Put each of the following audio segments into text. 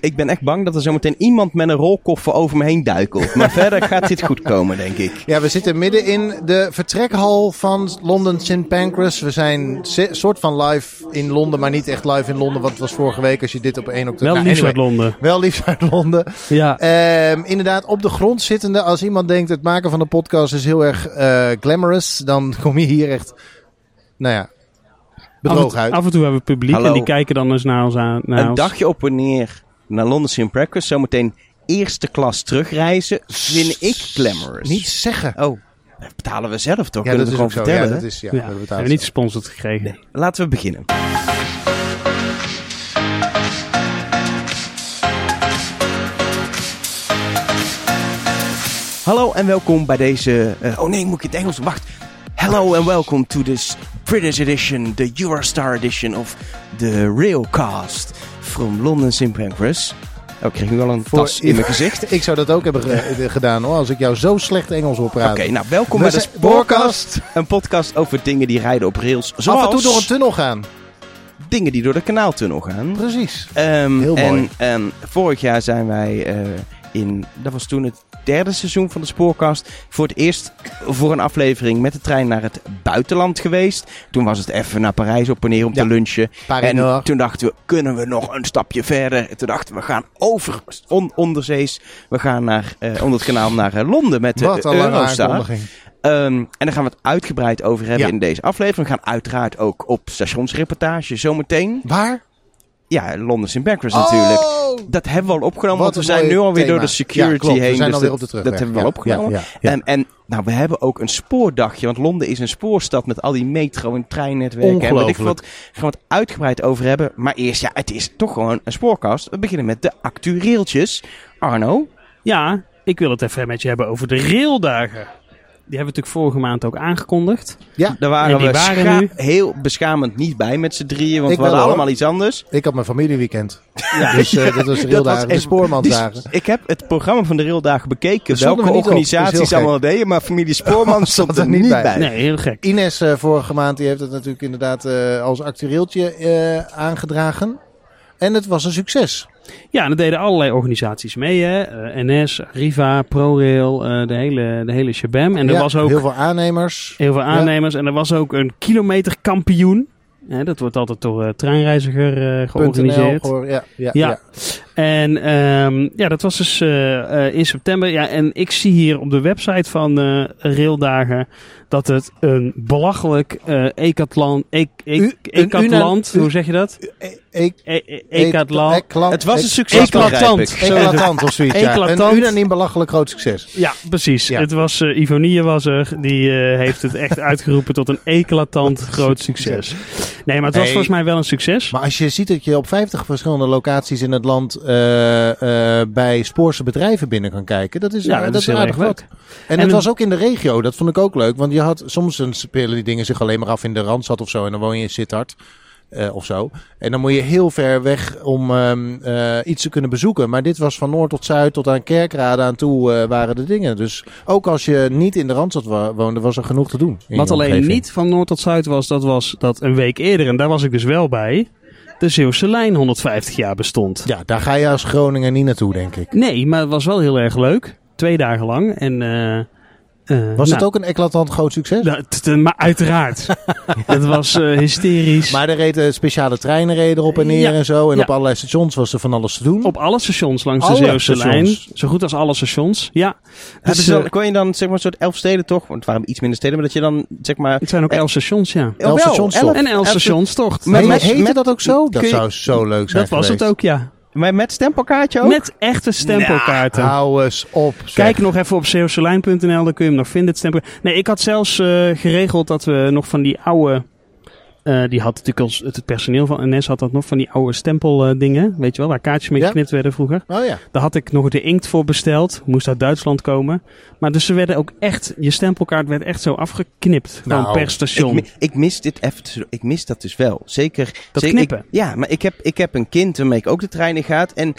ik ben echt bang dat er zometeen iemand met een rolkoffer over me heen duikelt. Maar verder gaat dit goed komen, denk ik. Ja, we zitten midden in de vertrekhal van London St. Pancras. We zijn soort van live in Londen, maar niet echt live in Londen. Want het was vorige week als je dit op 1 oktober... Wel Nou, liefst anyway, uit Londen. Wel liefst uit Londen. Ja. Ehm, inderdaad, op de grond zittende. Als iemand denkt het maken van een podcast is heel erg eh, glamorous, dan kom je hier echt, nou ja, bedroog af, en, uit. af en toe hebben we publiek Hallo. en die kijken dan eens naar ons aan. Naar Een ons. dagje op en neer naar London St. Pancras. Zometeen eerste klas terugreizen. Vind ik glamorous. Niet zeggen. Oh, dat betalen we zelf toch? Ja, Kunnen dat we is gewoon ook zo. Ja, vertellen? dat is, ja, Ja, we hebben we niet gesponsord gekregen. Laten we beginnen. Hallo en welkom bij deze. eh, oh nee, moet ik het Engels? Wacht. Hello and welcome to this British edition, the Eurostar edition of the Railcast from London St. Pancras. Oh, ik kreeg nu al een Voor- tas in mijn gezicht. Ik zou dat ook hebben ge- gedaan hoor, als ik jou zo slecht Engels hoor Oké, nou welkom We bij de Spoorcast. Een podcast over dingen die rijden op rails. Zoals Af en toe door een tunnel gaan. dingen die door de kanaaltunnel gaan. Precies. Ehm, Heel en, mooi. ehm, vorig jaar zijn wij eh, in, dat was toen het derde seizoen van de Spoorkast, voor het eerst voor een aflevering met de trein naar het buitenland geweest. Toen was het even naar Parijs op en neer om Ja. te lunchen. En toen dachten we, kunnen we nog een stapje verder? En toen dachten we, we gaan over on, onderzees. We gaan naar, eh, onder het kanaal naar eh, Londen met de Eurostar. Ehm, en daar gaan we het uitgebreid over hebben Ja. in deze aflevering. We gaan uiteraard ook op stationsreportage zometeen. Waar? Ja, Londen St. Pancras natuurlijk. Oh! Dat hebben we al opgenomen, Wat want we zijn nu alweer thema. door de security Ja, klopt. We heen. zijn dus alweer dat, op de terugweg. dat hebben we al Ja, opgenomen. ja, ja, ja. En, en nou, we hebben ook een spoordagje, want Londen is een spoorstad met al die metro- en treinnetwerken. En weet ik wat, gaan we het uitgebreid over hebben. Maar eerst, ja, het is toch gewoon een spoorkast. We beginnen met de actueeltjes. Arno, Ja, ik wil het even met je hebben over de raildagen. Die hebben we natuurlijk vorige maand ook aangekondigd. daar waren we waren scha- nu- heel beschamend niet bij met z'n drieën, want Ik we hadden hoor. allemaal iets anders. Ik had mijn familieweekend. Ja. Dus eh, dat was de Dat was raildagen, de spoormansdagen. Ik heb het programma van de raildagen bekeken, Dat welke we op. Organisaties allemaal deden, maar familie Spoorman stond er niet bij. Nee, heel gek. Ines eh, vorige maand die heeft het natuurlijk inderdaad eh, als actueeltje eh, aangedragen. En het was een succes. Ja, en er deden allerlei organisaties mee. Hè? Eh, NS, Riva, ProRail, eh, de, hele, de hele shabam. En er Ja, was ook heel veel aannemers. heel veel aannemers. En er was ook een kilometerkampioen. Hè, dat wordt altijd door eh, Treinreiziger eh, georganiseerd. .nl, ja, ja, Ja. En ehm, ja, dat was dus eh, eh, in september. Ja, en ik zie hier op de website van eh Raildagen dat het een belachelijk eh ekatland, ek, ek, U- een ekatland, una- hoe zeg je dat? E- e- E- e- ekatland. Eklat- Het was een succes, Eclatant. Eclatant of zoiets. Een unaniem belachelijk groot succes. Ja, precies. Ja. Het was eh Ivonie was er. Die eh, heeft het echt uitgeroepen tot een eclatant groot succes. Nee, maar het was Hey. volgens mij wel een succes. Maar als je ziet dat je op 50 verschillende locaties in het land bij spoorse bedrijven binnen kan kijken, dat is, Ja, eh, dat dat is heel aardig wat. leuk. En, En het een- was ook in de regio, dat vond ik ook leuk. Want je had soms dan spelen die dingen zich alleen maar af in de Randstad of zo. En dan woon je in Sittard eh, of zo. En dan moet je heel ver weg om eh, iets te kunnen bezoeken. Maar dit was van noord tot zuid tot aan Kerkrade aan toe eh, waren de dingen. Dus ook als je niet in de Randstad woonde, was er genoeg te doen. Wat alleen omgeving. niet van noord tot zuid was, dat was dat een week eerder, en daar was ik dus wel bij, de Zeeuwse lijn 150 jaar bestond. Ja, daar ga je als Groningen niet naartoe, denk ik. Nee, maar het was wel heel erg leuk. Twee dagen lang. En, eh, eh, Was het nou, ook een eclatant groot succes? nou, maar uiteraard. het was eh, hysterisch. Maar er reden speciale treinen reden op en neer Ja. en zo. En Ja. op allerlei stations was er van alles te doen. Op alle stations langs Alle de Zeeuwse stations. lijn. Zo goed als alle stations. Ja. Dus Dus, dan, eh, kon je dan zeg maar een soort elf steden toch? Want het waren iets minder steden, maar dat je dan zeg maar... het zijn ook Eh, elf stations, ja. Oh, elf stations toch? En elf stations, toch? Maar heette met- dat ook zo? Dat kun je- zou zo leuk zijn Dat was het ook, ja. Maar met stempelkaartje ook? Met echte stempelkaarten. Hou eens op. zeg. Kijk nog even op zeeuwselijn.nl, dan kun je hem nog vinden. Het stempel. Nee, ik had zelfs eh, geregeld dat we nog van die oude... eh, die had natuurlijk ons, het personeel van NS had dat nog van die oude stempeldingen. weet je wel, waar kaartjes mee Ja. geknipt werden vroeger. Oh ja. Daar had ik nog de inkt voor besteld. Moest uit Duitsland komen. Maar dus ze werden ook echt... Je stempelkaart werd echt zo afgeknipt. Gewoon Nou, per Ik, station. mi- ik mis dit even. Ik mis dat dus wel. Zeker. Dat zeker, knippen. ik- ja, maar ik heb, ik heb een kind waarmee ik ook de trein in gaat. En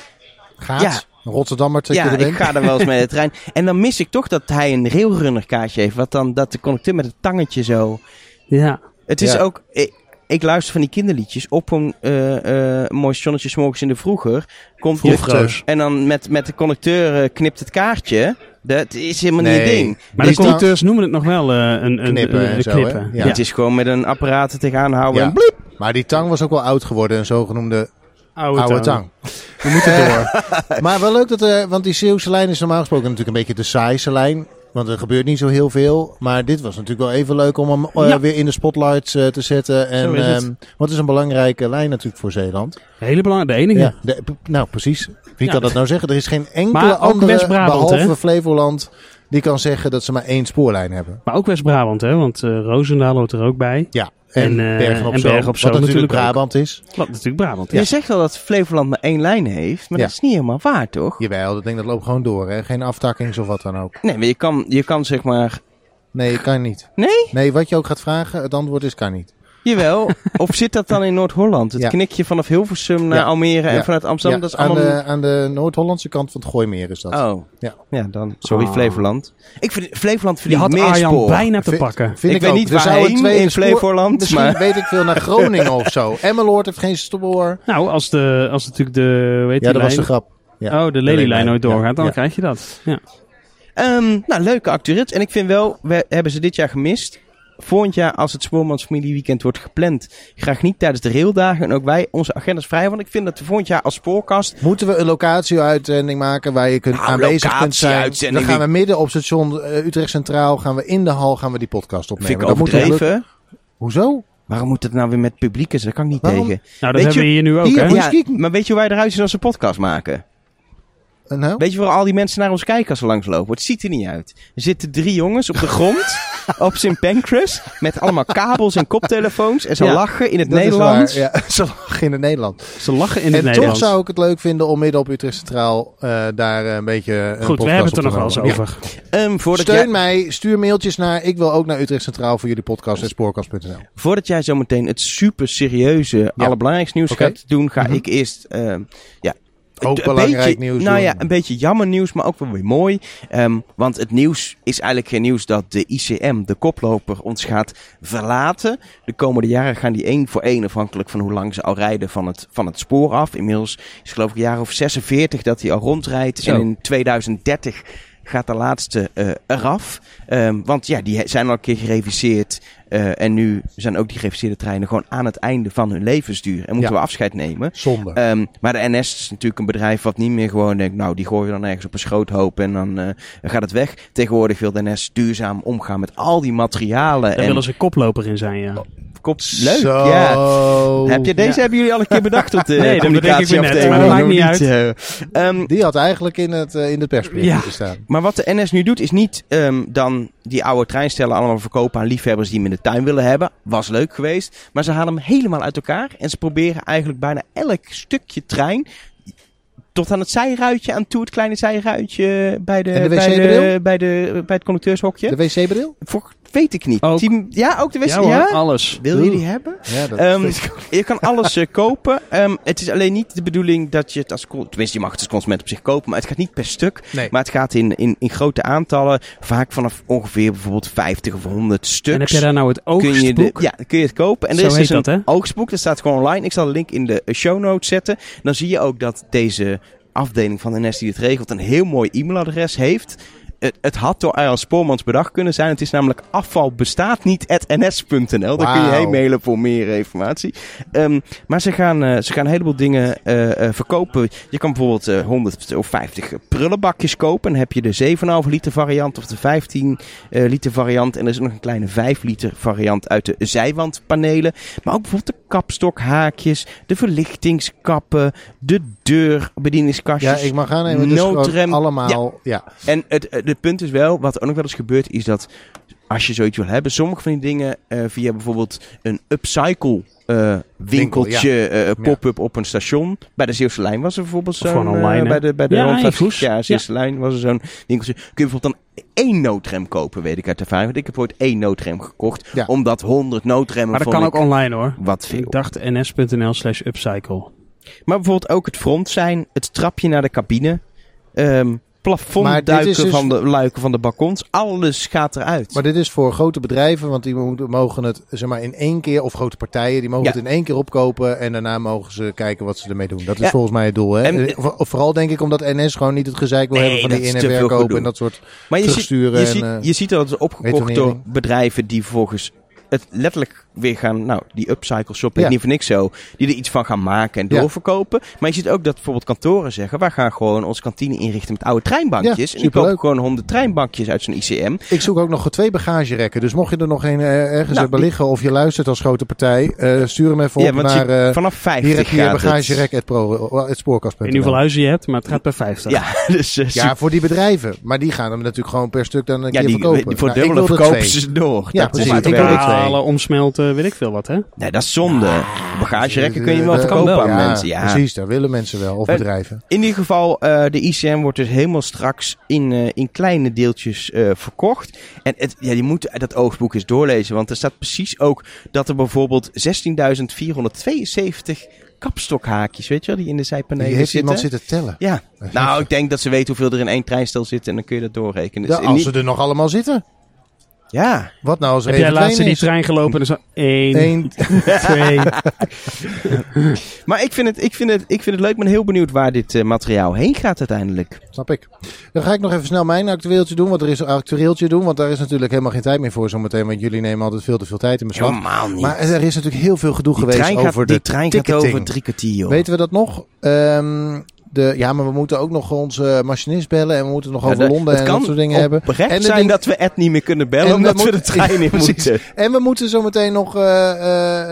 Gaat. Ja. Rotterdammer ja, ik ga er wel eens mee de trein. En dan mis ik toch dat hij een railrunner kaartje heeft. Wat dan dat de conducteur met het tangetje zo. Ja. Het is Ja. ook. Ik, ik luister van die kinderliedjes op een uh, uh, mooi zonnetje morgens in de vroeger. Komt Vroeger. en dan met, met de conducteur uh, knipt het kaartje. Dat is helemaal niet een ding. Maar de conducteurs noemen het nog wel eh, een, een, Knippen een, en een zo, hè? knippen. Ja. Ja. Het is gewoon met een apparaat er tegenaan houden Ja. en bliep. Maar die tang was ook wel oud geworden, een zogenoemde Oude, oude tang. tang. We moeten door. Maar wel leuk dat, eh, want die Zeeuwse lijn is normaal gesproken natuurlijk een beetje de saaiste lijn. Want er gebeurt niet zo heel veel. Maar dit was natuurlijk wel even leuk om hem eh, Ja. weer in de spotlights eh, te zetten. En, is ehm, het is een belangrijke lijn natuurlijk voor Zeeland. Hele belangrijke, de enige. Ja, de- nou precies. Wie Ja. kan dat nou zeggen? Er is geen enkele andere, behalve hè? Flevoland, die kan zeggen dat ze maar één spoorlijn hebben. Maar ook West-Brabant, hè? Want eh Roosendaal hoort er ook bij. Ja, En, en, eh, Bergen op en Zoom, Bergen op Zoom wat natuurlijk ook. Brabant is. Wat natuurlijk Brabant. Je Ja. zegt wel dat Flevoland maar één lijn heeft, maar Ja. dat is niet helemaal waar, toch? Jawel, dat ding dat loopt gewoon door. Hè? Geen aftakkings of wat dan ook. Nee, maar je kan, je kan zeg maar... Nee, kan niet. Nee? Nee, wat je ook gaat vragen, het antwoord is kan niet. Jawel. of zit dat dan in Noord-Holland? Het Ja. knikje vanaf Hilversum naar Ja. Almere en Ja. vanuit Amsterdam, Ja, dat is aan, allemaal... de, aan de Noord-Hollandse kant van het Gooimeer is dat. Oh. Ja. Ja, dan... Sorry, Ah. Flevoland. Ik vind Flevoland Je verdient had meer Arjan spoor. bijna te pakken. Vind ik ik, weet ook. niet Er waarheen tweede in spoor- Flevoland, Misschien maar... weet ik veel naar Groningen of zo. Emmeloord heeft geen spoor. Nou, als, de, als natuurlijk de, weet Ja, dat was de grap. Ja. Oh, de lelylijn nooit ja. doorgaat, dan Ja. krijg je dat. Ja. Ehm, nou, leuke acturit. En ik vind wel, we hebben ze dit jaar gemist. Volgend jaar, als het Spoormans Familieweekend wordt gepland, graag niet tijdens de raildagen. En ook wij, onze agendas vrij. Want ik vind dat we volgend jaar als spoorkast... Moeten we een locatieuitzending maken waar je kunt Nou, aanwezig kunt zijn? Dan gaan we midden op station eh, Utrecht Centraal, gaan we in de hal, gaan we die podcast opnemen. Vind ik Dat moet overdreven. lukken? Hoezo? Waarom moet het nou weer met publiek? zijn? Daar kan ik niet Waarom? tegen. Nou, dat Weet hebben je- we hier nu ook, hier, hè? moet Ja, maar weet je hoe wij eruit zien als we podcast maken? Nou? Weet je waar al die mensen naar ons kijken als ze langslopen? Het ziet er niet uit. Er zitten drie jongens op de grond, op St. Pancras, met allemaal kabels en koptelefoons. En ze Ja, lachen in het Nederlands. Ja, zo lachen in het Nederland. Ze lachen in en het toch Nederlands. zou ik het leuk vinden om midden op Utrecht Centraal eh, daar eh, een beetje een Goed, we podcast hebben het er nog te wel eens over. Ehm, Steun jij, mij, stuur mailtjes naar. Ik wil ook naar Utrecht Centraal voor jullie podcast en spoorkast.nl. voordat jij zometeen het super serieuze, allerbelangrijkste nieuws gaat doen, ga Mhm. ik eerst... ehm, ja, Ook een belangrijk beetje, nieuws Nou doen. ja, een beetje jammer nieuws, maar ook wel weer mooi. Ehm, want het nieuws is eigenlijk geen nieuws dat de ICM, de koploper, ons gaat verlaten. De komende jaren gaan die één voor één, afhankelijk van hoe lang ze al rijden, van het, van het spoor af. Inmiddels is geloof ik een jaar of 46 dat hij al rondrijdt. Zo. En in 2030 gaat de laatste eh, eraf. Ehm, want ja, die zijn al een keer gereviseerd. Eh, en nu zijn ook die gereviseerde treinen gewoon aan het einde van hun levensduur. En moeten Ja. we afscheid nemen. Zonde. Ehm, maar de NS is natuurlijk een bedrijf wat niet meer gewoon denkt, nou die gooien we dan ergens op een schroothoop en dan eh, gaat het weg. Tegenwoordig wil de NS duurzaam omgaan met al die materialen. Daar en willen ze koploper in zijn, ja. Kop, leuk, Zo. ja. Heb je, deze Ja. hebben jullie al een keer bedacht op de Nee, dat bedenk ik weer net, communicatieafdeling? maar dat maakt niet Nog eh. Ehm, Die had eigenlijk in het, eh, in het persbericht Ja. moeten staan. maar wat de NS nu doet, is niet ehm, dan die oude treinstellen allemaal verkopen aan liefhebbers die hem in de tuin willen hebben. Was leuk geweest. Maar ze halen hem helemaal uit elkaar. En ze proberen eigenlijk bijna elk stukje trein. Tot aan het zijruitje aan toe, het kleine zijruitje bij, de, de bij, wc-bril? bij, de, bij het conducteurshokje. De wc-bril? Weet ik niet. Ook. Die- ja, ook de wc. Ja Ja, alles. Wil je die hebben? Ja, dat Ehm, weet ik ook. Je kan alles eh, kopen. Ehm, het is alleen niet de bedoeling dat je het als... Tenminste, je mag het als consument op zich kopen, maar het gaat niet per stuk. Nee. Maar het gaat in, in, in grote aantallen. Vaak vanaf ongeveer bijvoorbeeld 50 of 100 stuks. En heb jij daar nou het kun je, de, oogstboek? ja, dan kun je het kopen. En er Zo is heet dus een dat, hè? oogstboek. Dat staat gewoon online. Ik zal de link in de eh, show notes zetten. Dan zie je ook dat deze afdeling van NS die het regelt een heel mooi e-mailadres heeft. Het, het had door Arjan Spoormans bedacht kunnen zijn. Het is namelijk afvalbestaat niet ns.nl. Daar kun je heen mailen voor meer informatie. Ehm, maar ze gaan, eh, ze gaan een heleboel dingen eh, eh, verkopen. Je kan bijvoorbeeld eh 100 of 50 prullenbakjes kopen. Dan heb je de 7,5 liter variant of de 15 eh, liter variant. En er is nog een kleine 5 liter variant uit de zijwandpanelen. Maar ook bijvoorbeeld de kapstokhaakjes, de verlichtingskappen, de deurbedieningskastjes. Ja, ik mag aannemen. Dus noodrem. allemaal. Ja. En het, het punt is wel, wat ook nog wel eens gebeurt, is dat als je zoiets wil hebben, sommige van die dingen eh, via bijvoorbeeld een upcycle eh, winkeltje, eh, pop-up op een station. Bij de Zeeuwse Lijn was er bijvoorbeeld zo'n... eh, online, bij de, bij de Ja, rondvaart-. Ja, Zeeuwse Lijn was er zo'n winkeltje. Kun je bijvoorbeeld dan één noodrem kopen, weet ik uit ervaring. Want ik heb ooit één noodrem gekocht, Ja. omdat 100 noodremmen Maar dat vond kan ook online hoor. wat veel. Ik dacht ns.nl slash upcycle. Maar bijvoorbeeld ook het front zijn, het trapje naar de cabine. Ehm, plafond duiken dus, van de luiken van de balkons. Alles gaat eruit. Maar dit is voor grote bedrijven, want die mogen het zeg maar in één keer, of grote partijen, die mogen het in één keer opkopen en daarna mogen ze kijken wat ze ermee doen. Dat is volgens mij het doel. Hè? En, vooral denk ik omdat NS gewoon niet het gezeik wil hebben van die in- en verkopen en dat soort maar je ziet, je, en, ziet, je ziet dat het is opgekocht door bedrijven die volgens het letterlijk weer gaan, nou, die upcycle shop, ja. niet voor niks zo, die er iets van gaan maken en doorverkopen. Maar je ziet ook dat bijvoorbeeld kantoren zeggen, wij gaan gewoon onze kantine inrichten met oude treinbankjes. en die kopen gewoon honderd treinbankjes uit zo'n ICM. Ik zoek ook nog twee bagagerekken, dus mocht je er nog een uh, ergens nou, hebben liggen of je luistert als grote partij, uh, stuur hem even op naar... Uh, vanaf 50 Hier heb je bagagerek, het, het spoorkast. In hoeveel huizen je hebt, maar het gaat per 50. Ja, dus, ja, voor die bedrijven. Maar die gaan hem natuurlijk gewoon per stuk dan een keer verkopen. Voor nou, dubbele verkopen ze door. Ja, precies. Ik wil halen, omsmelten, weet ik veel wat, hè? Nee, dat is zonde. Ja, Bagagerekken kun je wel verkopen aan mensen. Ja, precies. Daar willen mensen wel. Of bedrijven. In ieder geval, uh, de ICM wordt dus helemaal straks in, uh, in kleine deeltjes uh, verkocht. En het, ja, je moet dat oogstboek eens doorlezen. Want er staat precies ook dat er bijvoorbeeld 16.472 kapstokhaakjes, weet je wel, die in de zijpanelen die heeft zitten. iemand zitten tellen. Ja, nou, ik denk dat ze weten hoeveel er in één treinstel zit en dan kun je dat doorrekenen. Ja, dus als ze er nog allemaal zitten. Ja. Wat nou als Heb jij laatst in die trein gelopen en zo 1, 2. maar ik vind, het, ik, vind het, ik vind het leuk. Ik ben heel benieuwd waar dit uh, materiaal heen gaat uiteindelijk. Snap ik. Dan ga ik nog even snel mijn actueeltje doen. Want er is een actueeltje doen. Want daar is natuurlijk helemaal geen tijd meer voor zometeen. Want jullie nemen altijd veel te veel tijd in beslag. Helemaal niet. Maar er is natuurlijk heel veel gedoe geweest over gaat, de Die trein ticketing. gaat over drie kwartier. Weten we dat nog? Um, de, ja, maar we moeten ook nog onze machinist bellen en we moeten nog over Londen en dat soort dingen hebben. En zijn dat we Ed niet meer kunnen bellen omdat we, de trein in moeten. En we moeten zometeen nog, uh, uh,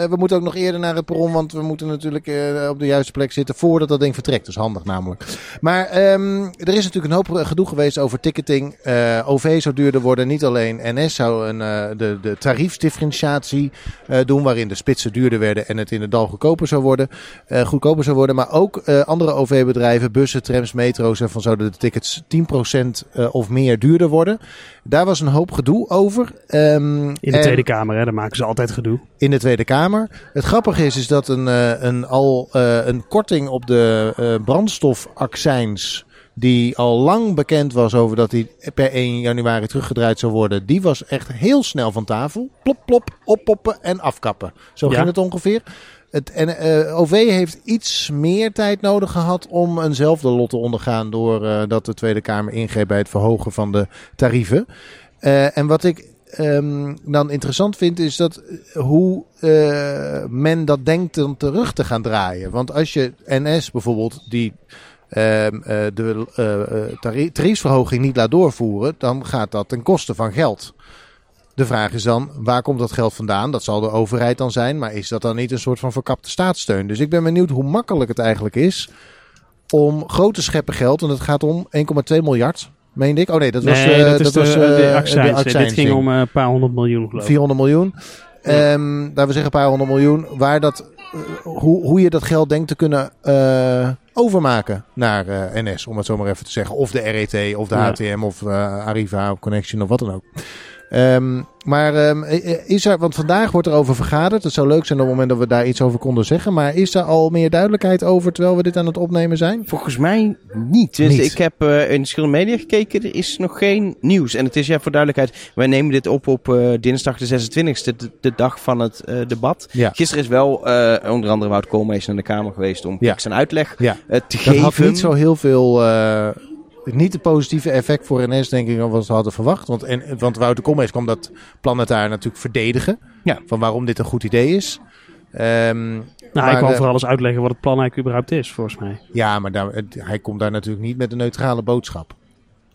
we moeten ook nog eerder naar het perron, want we moeten natuurlijk uh, op de juiste plek zitten voordat dat ding vertrekt. Dat is handig namelijk. Maar um, er is natuurlijk een hoop gedoe geweest over ticketing. OV zou duurder worden. Niet alleen NS zou een, de, de tariefdifferentiatie doen, waarin de spitsen duurder werden en het in het dal goedkoper zou worden. goedkoper zou worden, maar ook andere OV-bedrijven bedrijven, bussen, trams, metro's en van zouden de tickets 10% uh, of meer duurder worden. Daar was een hoop gedoe over. Um, in de Tweede Kamer, hè? daar maken ze altijd gedoe. In de Tweede Kamer. Het grappige is, is dat een, uh, een, al, uh, een korting op de brandstofaccijns die al lang bekend was over dat die per 1 januari teruggedraaid zou worden, die was echt heel snel van tafel. Plop, plop, oppoppen en afkappen. Zo ja. ging het ongeveer. Het uh, OV heeft iets meer tijd nodig gehad om eenzelfde lot te ondergaan. Doordat uh, de Tweede Kamer ingreep bij het verhogen van de tarieven. Uh, en wat ik um, dan interessant vind, is dat hoe men dat denkt om terug te gaan draaien. Want als je NS bijvoorbeeld, die de tariefsverhoging niet laat doorvoeren, dan gaat dat ten koste van geld. De vraag is dan, waar komt dat geld vandaan? Dat zal de overheid dan zijn, maar is dat dan niet een soort van verkapte staatssteun? Dus ik ben benieuwd hoe makkelijk het eigenlijk is om grote scheppen geld, en het gaat om 1,2 miljard, meende ik. Oh nee, dat was, nee, uh, dat, dat de, was uh, de, accijns. de Dit ging om een paar honderd miljoen geloof ik. 400 miljoen. Ja. Um, laten we zeggen een paar honderd miljoen. Waar dat, uh, hoe, hoe je dat geld denkt te kunnen overmaken naar NS, om het zo maar even te zeggen. Of de RET, of de ja. HTM, of Arriva, of Connection, of wat dan ook. Um, maar um, is er, want vandaag wordt er over vergaderd. Het zou leuk zijn op het moment dat we daar iets over konden zeggen. Maar is er al meer duidelijkheid over terwijl we dit aan het opnemen zijn? Volgens mij niet. Dus niet. ik heb uh, in verschillende media gekeken. Er is nog geen nieuws. En het is ja voor duidelijkheid. Wij nemen dit op op uh, dinsdag de 26e, de, de dag van het uh, debat. Ja. Gisteren is wel onder andere Wout Koolmees naar de Kamer geweest om ja. zijn uitleg ja. te dat geven. had niet zo heel veel niet de positieve effect voor NS, denk ik, wat ze hadden verwacht. Want, en, want Wouter Koolmees kwam dat planetair natuurlijk verdedigen. Ja. Van waarom dit een goed idee is. Um, nou, hij kwam vooral eens uitleggen wat het plan eigenlijk überhaupt is, volgens mij. Ja, maar daar, hij komt daar natuurlijk niet met een neutrale boodschap.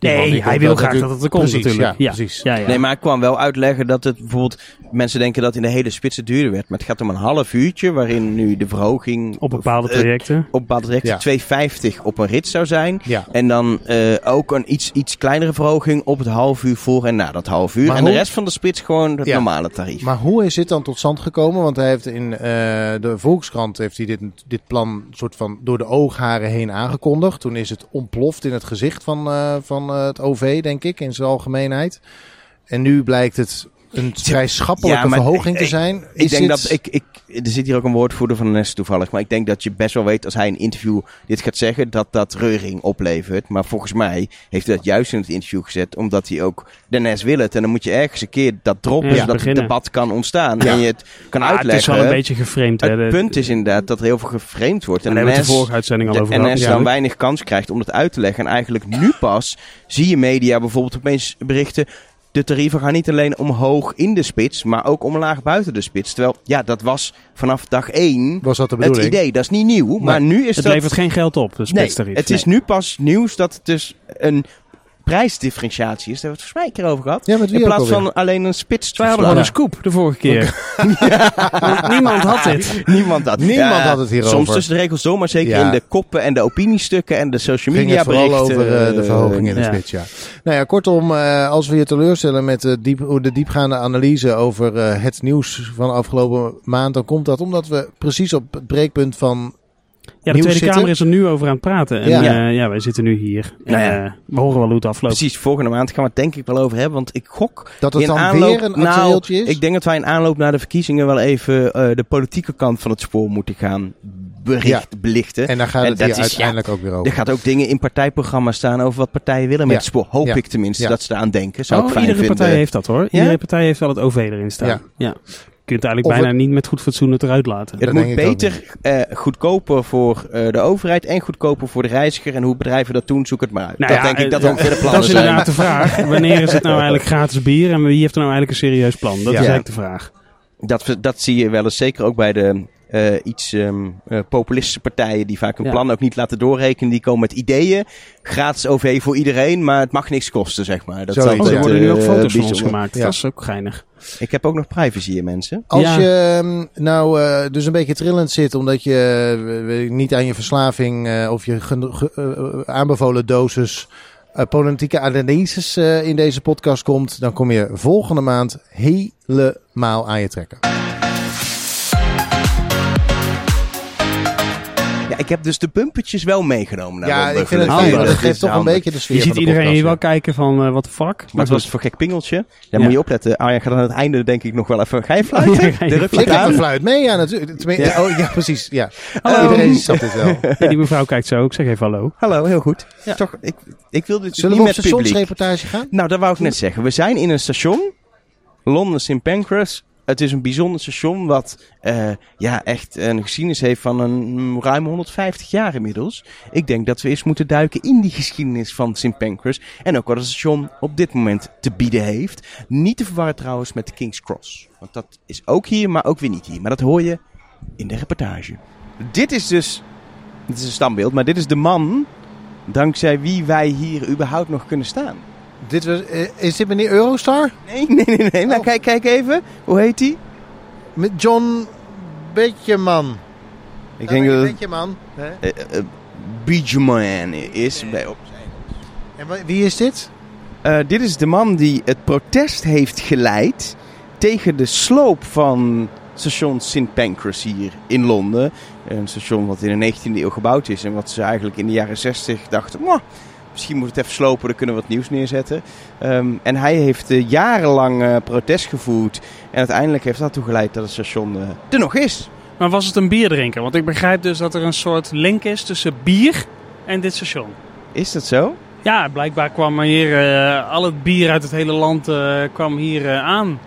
Nee, hij wil graag dat het er komt precies, natuurlijk. Ja, precies. Ja, ja. Nee, maar ik kwam wel uitleggen dat het bijvoorbeeld... Mensen denken dat in de hele spitse duurder werd. Maar het gaat om een half uurtje waarin nu de verhoging... Op bepaalde trajecten. Uh, op bepaalde trajecten. Ja. 2,50 op een rit zou zijn. Ja. En dan uh, ook een iets, iets kleinere verhoging op het half uur voor en na dat half uur. Maar en hoe- de rest van de spits gewoon het Ja. normale tarief. Maar hoe is dit dan tot stand gekomen? Want hij heeft in eh, de Volkskrant heeft hij dit, dit plan soort van door de oogharen heen aangekondigd. Toen is het ontploft in het gezicht van, eh, van eh, het OV, denk ik, in zijn algemeenheid. En nu blijkt het een vrij schappelijke verhoging te zijn. Ik, denk dat ik, ik, er zit hier ook een woordvoerder van de NES toevallig, maar ik denk dat je best wel weet als hij een interview dit gaat zeggen, dat dat reuring oplevert. Maar volgens mij heeft hij dat juist in het interview gezet, omdat hij ook de NES wil het. En dan moet je ergens een keer dat droppen, zodat het debat kan ontstaan en je het kan ah, uitleggen. Het is wel een beetje geframed. Het hè, punt is inderdaad dat er heel veel geframed wordt. En, en de, NES, de vorige uitzending al over de NS dan weinig kans krijgt om dat uit te leggen. En eigenlijk nu pas zie je media bijvoorbeeld opeens berichten de tarieven gaan niet alleen omhoog in de spits, maar ook omlaag buiten de spits. Terwijl, ja, dat was vanaf dag 1 was dat de het idee. Dat is niet nieuw, maar nu is het dat... levert geen geld op, de spitstarief. Nee, het is nu pas nieuws dat het dus een prijsdifferentiatie is. Daar hebben we het volgens mij een keer over gehad. Ja, met wie In plaats van alleen een spits. Wij hadden gewoon een scoop de vorige keer. Niemand had dit. Niemand had Niemand had het hierover. Soms tussen de regels zomaar zeker in de koppen en de opiniesstukken en de social media Ging vooral over uh, de verhoging in de spits, ja. Nou ja, kortom, uh, als we je teleurstellen met de, diep, de diepgaande analyse over uh, het nieuws van de afgelopen maand, dan komt dat omdat we precies op het breekpunt van ja, de Tweede Kamer is er nu over aan het praten. En ja, uh, ja wij zitten nu hier. Nou ja. Uh, we horen wel hoe het afloopt. Precies, volgende maand gaan we het denk ik wel over hebben. Want ik gok... Dat het dan aanloop, weer een nou, is? Ik denk dat wij in aanloop naar de verkiezingen wel even uh, de politieke kant van het spoor moeten gaan bericht, ja. belichten. En dan gaat het hier uiteindelijk ook weer over. Er gaat ook dingen in partijprogramma's staan over wat partijen willen met het spoor. Hoop ik tenminste dat ze aan denken. Zou oh, ik fijn iedere vinden. partij heeft dat hoor. Iedere partij heeft wel het OV erin staan. ja kunt eigenlijk bijna niet met goed fatsoen het eruit laten. Het moet beter uh, goedkoper voor uh, de overheid en goedkoper voor de reiziger. En hoe bedrijven dat doen, zoek het maar uit. Nou dat ja, denk ik dat uh, ook weer de plannen Dat is inderdaad de vraag. Wanneer is het nou eigenlijk gratis bier en wie heeft er nou eigenlijk een serieus plan? Dat is eigenlijk de vraag. Dat, dat zie je wel eens zeker ook bij de uh, iets um, uh, populistische partijen die vaak hun ja. plan ook niet laten doorrekenen. Die komen met ideeën. Gratis OV voor iedereen, maar het mag niks kosten, zeg maar. Dat Zoiets, oh, er worden nu ook foto's van ons gemaakt. Ja. Dat is ook geinig. Ik heb ook nog privacy hier, mensen. Als ja. je um, nou uh, dus een beetje trillend zit omdat je niet aan je verslaving of je aanbevolen dosis politieke analyses in deze podcast komt, dan kom je volgende maand helemaal aan je trekken. Ja, ik heb dus de bumpertjes wel meegenomen. Naar ja, ik vind het handig. Dat geeft toch een beetje de sfeer Je ziet iedereen hier wel kijken van, uh, wat de fuck. Maar het was voor gek pingeltje. Daar ja. moet je opletten. Arjan gaat aan het einde denk ik nog wel even... Ga je fluiten? Ik heb een fluit mee, ja natuurlijk. Ja. Oh, ja, precies. Ja. Hallo. Iedereen snapt het wel. Ja, die mevrouw kijkt zo. Ik zeg even hallo. Hallo, heel goed. Ja. Toch, ik, ik wil dit Zullen niet we op stationsreportage gaan? Nou, dat wou ik net zeggen. We zijn in een station. Londen St. Pancras het is een bijzonder station wat uh, ja, echt een geschiedenis heeft van een ruim 150 jaar inmiddels. Ik denk dat we eens moeten duiken in die geschiedenis van St. Pancras. En ook wat het station op dit moment te bieden heeft. Niet te verwarren trouwens met de King's Cross. Want dat is ook hier, maar ook weer niet hier. Maar dat hoor je in de reportage. Dit is dus, dit is een standbeeld, maar dit is de man dankzij wie wij hier überhaupt nog kunnen staan. Dit was, eh, is dit meneer Eurostar? Nee, nee, nee. nee. Nou, oh. kijk, kijk even. Hoe heet hij? Met John Betjeman. Ik denk dat Betjeman. Uh, uh, is bij op En wie is dit? Uh, dit is de man die het protest heeft geleid tegen de sloop van station St. Pancras hier in Londen. Een station wat in de 19e eeuw gebouwd is en wat ze eigenlijk in de jaren 60 dachten... Misschien moet het even slopen, dan kunnen we wat nieuws neerzetten. Um, en hij heeft uh, jarenlang uh, protest gevoerd. En uiteindelijk heeft dat toegeleid dat het station uh, er nog is. Maar was het een bierdrinker? Want ik begrijp dus dat er een soort link is tussen bier en dit station. Is dat zo? Ja, blijkbaar kwam hier al het bier uit het hele land kwam hier aan.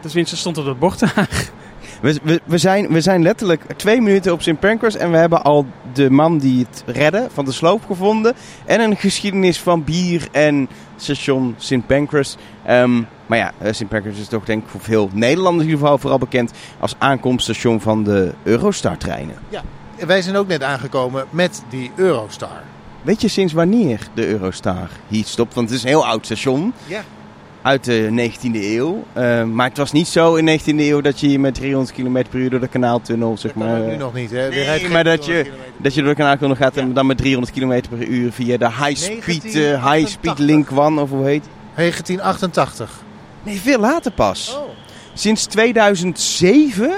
Tenminste, stond op het bord daar. We, we, we, zijn, we zijn letterlijk twee minuten op St. Pancras en we hebben al de man die het redde van de sloop gevonden. En een geschiedenis van bier en station St. Pancras. Um, maar ja, eh, St. Pancras is toch denk ik voor veel Nederlanders in ieder geval vooral bekend als aankomststation van de Eurostar-treinen. Ja, wij zijn ook net aangekomen met die Eurostar. Weet je sinds wanneer de Eurostar hier stopt? Want het is een heel oud station. Ja uit de 19e eeuw. Uh, maar het was niet zo in de 19e eeuw dat je hier met 300 km per uur door de kanaaltunnel, zeg maar. nu nog niet, hè? Nee, maar dat je, dat je door de kanaaltunnel gaat en dan met 300 km per uur via de high speed, uh, high speed link one, of hoe heet 1988. Nee, veel later pas. Oh. Sinds 2007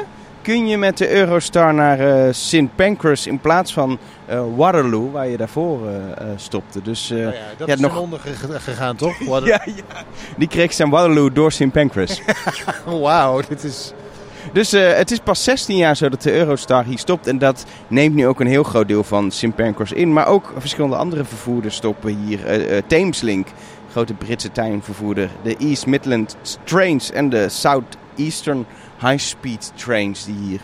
kun je met de Eurostar naar uh, St. Pancras in plaats van uh, Waterloo, waar je daarvoor uh, stopte. Dus, oh ja, dat is nog onder gegaan, toch? ja, ja, die kreeg zijn Waterloo door St. Pancras. Wauw, dit is... Dus het is pas 16 jaar zo dat de Eurostar hier stopt. En dat neemt nu ook een heel groot deel van St. Pancras in. Maar ook verschillende andere vervoerders stoppen hier. Thameslink, grote Britse tuinvervoerder. De East Midland Trains en de South Eastern high-speed trains die hier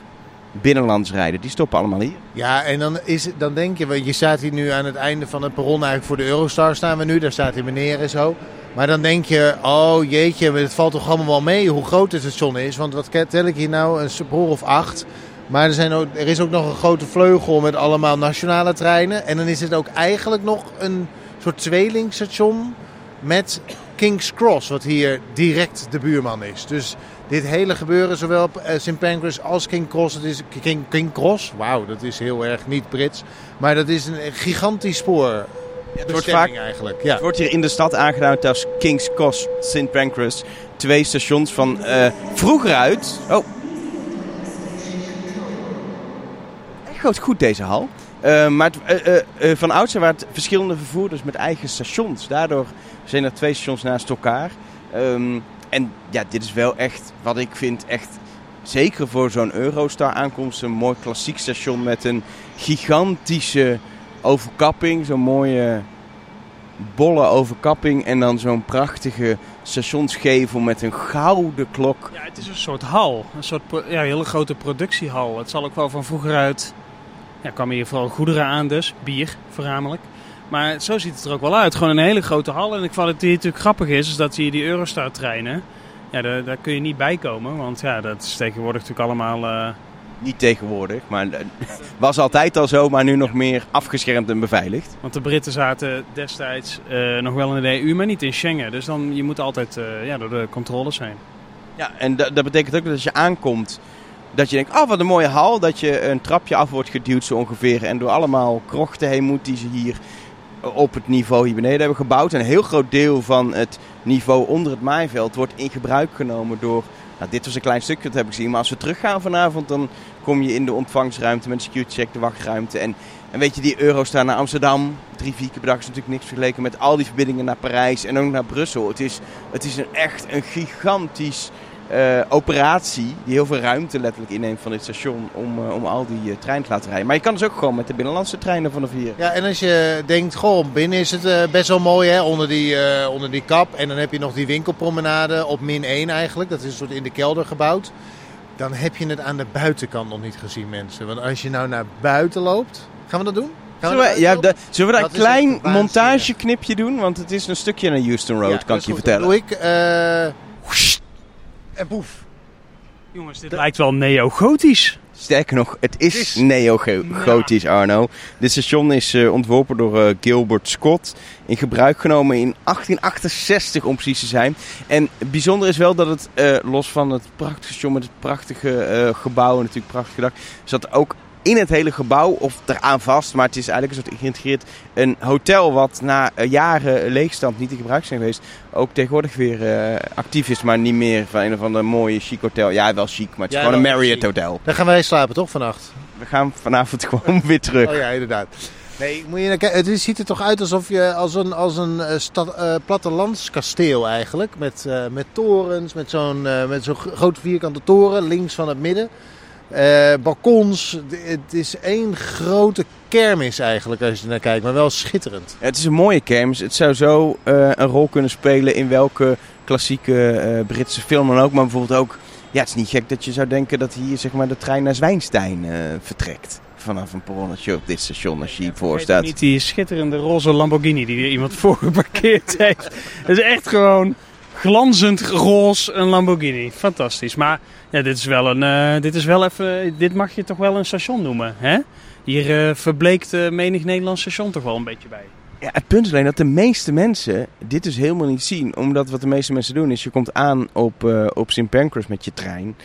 binnenlands rijden, die stoppen allemaal hier. Ja, en dan, is, dan denk je, want je staat hier nu aan het einde van het perron eigenlijk voor de Eurostar staan we nu, daar staat die meneer en zo. Maar dan denk je, oh jeetje, het valt toch allemaal wel mee hoe groot het station is. Want wat tel ik hier nou, een spoor of acht. Maar er, zijn ook, er is ook nog een grote vleugel met allemaal nationale treinen. En dan is het ook eigenlijk nog een soort tweelingstation met King's Cross, wat hier direct de buurman is. Dus dit hele gebeuren, zowel op uh, St. Pancras als King Cross. Het is King, King Cross, wauw, dat is heel erg niet Brits. Maar dat is een gigantisch spoor. Ja, het wordt vaak eigenlijk. Ja. Het wordt hier in de stad aangeduid als King's Cross, St. Pancras. Twee stations van uh, vroeger uit. Oh. Echt goed deze hal. Uh, maar het, van oudsher waren het verschillende vervoerders met eigen stations. Daardoor zijn er twee stations naast elkaar. Um, en ja, dit is wel echt wat ik vind echt zeker voor zo'n Eurostar aankomst een mooi klassiek station met een gigantische overkapping, zo'n mooie bolle overkapping en dan zo'n prachtige stationsgevel met een gouden klok. Ja, het is een soort hal, een soort ja, hele grote productiehal. Het zal ook wel van vroeger uit, ja, kwam hier vooral goederen aan dus, bier voornamelijk. Maar zo ziet het er ook wel uit. Gewoon een hele grote hal. En ik vond het hier natuurlijk grappig is, is dat hier die Eurostar-treinen, ja, daar, daar, kun je niet bij komen. Want ja, dat is tegenwoordig natuurlijk allemaal... Uh... Niet tegenwoordig, maar was altijd al zo, maar nu nog meer afgeschermd en beveiligd. Want de Britten zaten destijds uh, nog wel in de EU, maar niet in Schengen. Dus dan, je moet altijd uh, ja, door de controles heen. Ja, en dat betekent ook dat als je aankomt, dat je denkt, oh wat een mooie hal. Dat je een trapje af wordt geduwd zo ongeveer en door allemaal krochten heen moet die ze hier op het niveau hier beneden hebben gebouwd. een heel groot deel van het niveau onder het maaiveld wordt in gebruik genomen door... Nou, dit was een klein stukje, dat heb ik gezien. Maar als we teruggaan vanavond, dan kom je in de ontvangstruimte met security check, de wachtruimte. En, en weet je, die Eurostar naar Amsterdam, drie, vier keer per dag is natuurlijk niks vergeleken met al die verbindingen naar Parijs en ook naar Brussel. Het is, het is een, echt een gigantisch uh, operatie die heel veel ruimte letterlijk inneemt van dit station om, uh, om al die uh, treinen te laten rijden. Maar je kan dus ook gewoon met de binnenlandse treinen vanaf hier. Ja, en als je denkt, goh, binnen is het best wel mooi hè, onder die, onder die kap. En dan heb je nog die winkelpromenade op min 1 eigenlijk. Dat is een soort in de kelder gebouwd. Dan heb je het aan de buitenkant nog niet gezien mensen. Want als je nou naar buiten loopt, gaan we dat doen? Zullen we, ja, de, zullen we daar een klein montageknipje doen? Want het is een stukje naar Houston Road, ja, kan ik je vertellen. doe ik en poef. Jongens, dit lijkt wel neo-gotisch. Sterker nog, het is, neo-gotisch, Arno. Dit station is uh, ontworpen door uh, Gilbert Scott. In gebruik genomen in 1868 om precies te zijn. En bijzonder is wel dat het, uh, los van het prachtige station met het prachtige gebouw, natuurlijk prachtig gedacht, zat ook in het hele gebouw of eraan vast. Maar het is eigenlijk een soort geïntegreerd een hotel wat na eh, jaren leegstand niet in gebruik zijn geweest. Ook tegenwoordig weer uh, actief is, maar niet meer van een of ander mooie chic hotel. Ja, wel chic, maar het is gewoon een Marriott hotel. Daar gaan wij slapen toch vannacht? We gaan vanavond gewoon weer terug. Oh ja, inderdaad. Nee, moet je het ziet er toch uit alsof je als een, als een uh, stad, uh, plattelandskasteel eigenlijk. Met, uh, met torens, met zo'n met zo'n grote vierkante toren links van het midden. Uh, balkons, het is één grote kermis eigenlijk als je naar kijkt, maar wel schitterend. het is een mooie kermis. Het zou zo uh, een rol kunnen spelen in welke klassieke uh, Britse film dan ook. Maar bijvoorbeeld ook, ja het is niet gek dat je zou denken dat hier zeg maar de trein naar Zwijnstein vertrekt. Vanaf een perronnetje op dit station als je hiervoor staat. Niet die schitterende roze Lamborghini die er iemand voor geparkeerd heeft. Het is echt gewoon glanzend roze een Lamborghini. Fantastisch. Maar ja, dit is wel een, uh, dit is wel even, dit mag je toch wel een station noemen, hè? Hier uh, verbleekt uh, menig Nederlands station toch wel een beetje bij. Ja, het punt is alleen dat de meeste mensen dit dus helemaal niet zien. Omdat wat de meeste mensen doen is, je komt aan op, uh, op St. Pancras met je trein.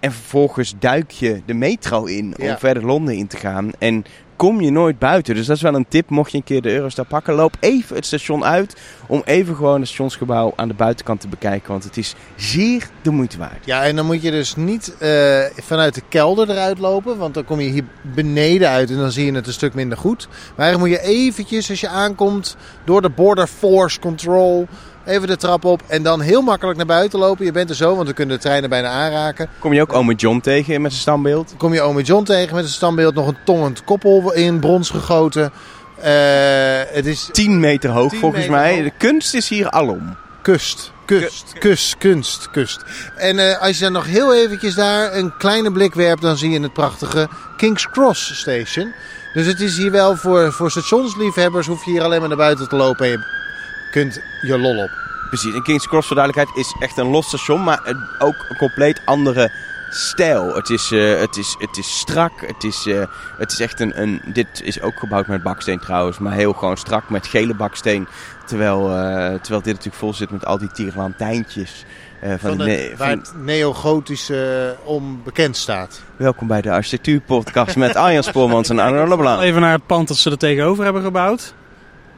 En vervolgens duik je de metro in om verder Londen in te gaan. En kom je nooit buiten. Dus dat is wel een tip. Mocht je een keer de Eurostar pakken, loop even het station uit. Om even gewoon het stationsgebouw aan de buitenkant te bekijken. Want het is zeer de moeite waard. Ja, en dan moet je dus niet uh, vanuit de kelder eruit lopen. Want dan kom je hier beneden uit en dan zie je het een stuk minder goed. Maar eigenlijk moet je eventjes als je aankomt door de Border Force Control Even de trap op en dan heel makkelijk naar buiten lopen. Je bent er zo, want we kunnen de treinen bijna aanraken. Kom je ook ome John tegen met zijn standbeeld? Kom je ome John tegen met zijn standbeeld. Nog een tongend koppel in brons gegoten. Uh, het is 10 meter hoog volgens mij. De kunst is hier alom. Kust. Kust, kust, kunst, kust. En uh, als je dan nog heel eventjes daar een kleine blik werpt, dan zie je het prachtige King's Cross Station. Dus het is hier wel voor, voor stationsliefhebbers, hoef je hier alleen maar naar buiten te lopen en je kunt je lol op. Precies, en King's Cross voor duidelijkheid is echt een los station, maar ook een compleet andere stijl. Het is, uh, het is, het is strak, het is, uh, het is echt een, een... Dit is ook gebouwd met baksteen trouwens, maar heel gewoon strak met gele baksteen. Terwijl, uh, terwijl dit natuurlijk vol zit met al die tierlantijntjes. van, van, de, waar het neogotische om bekend staat. Welkom bij de architectuurpodcast met Arjan Spoormans en Arno Leblanc. Even naar het pand dat ze er tegenover hebben gebouwd.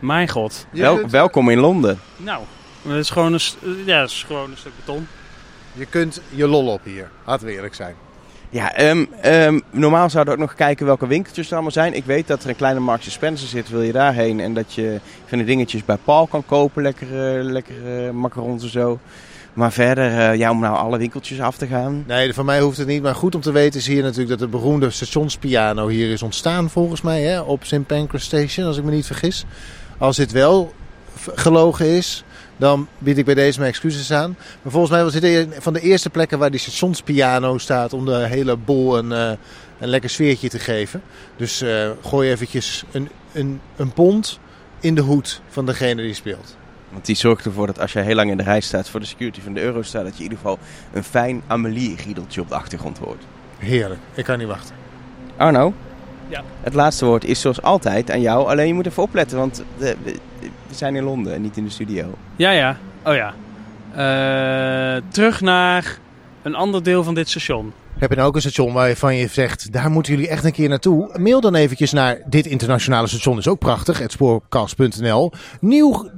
Mijn god. Wel, welkom in Londen. Nou, het is gewoon een, ja, het is gewoon een stuk beton. Je kunt je lol op hier. Laten we eerlijk zijn. Ja, um, um, normaal zouden we ook nog kijken welke winkeltjes er allemaal zijn. Ik weet dat er een kleine Marks Spencer zit. Wil je daarheen? En dat je van die dingetjes bij Paul kan kopen. Lekkere, lekkere macarons en zo. Maar verder, uh, ja, om nou alle winkeltjes af te gaan. Nee, van mij hoeft het niet. Maar goed om te weten is hier natuurlijk dat de beroemde stationspiano hier is ontstaan volgens mij. Hè, op St. Pancras Station, als ik me niet vergis. Als dit wel gelogen is, dan bied ik bij deze mijn excuses aan. Maar volgens mij was dit een van de eerste plekken waar die stationspiano staat om de hele bol een, uh, een lekker sfeertje te geven. Dus uh, gooi eventjes een, een, een pond in de hoed van degene die speelt. Want die zorgt ervoor dat als je heel lang in de rij staat voor de security van de Eurostar, dat je in ieder geval een fijn Amelie-riedeltje op de achtergrond hoort. Heerlijk, ik kan niet wachten. Arno, ja. Het laatste woord is zoals altijd aan jou. Alleen je moet even opletten, want we, we zijn in Londen en niet in de studio. Ja, ja. Oh ja. Uh, terug naar een ander deel van dit station. Heb je nou ook een station waarvan je zegt, daar moeten jullie echt een keer naartoe? Mail dan eventjes naar dit internationale station, is ook prachtig, het spoorkast.nl. Nieuw,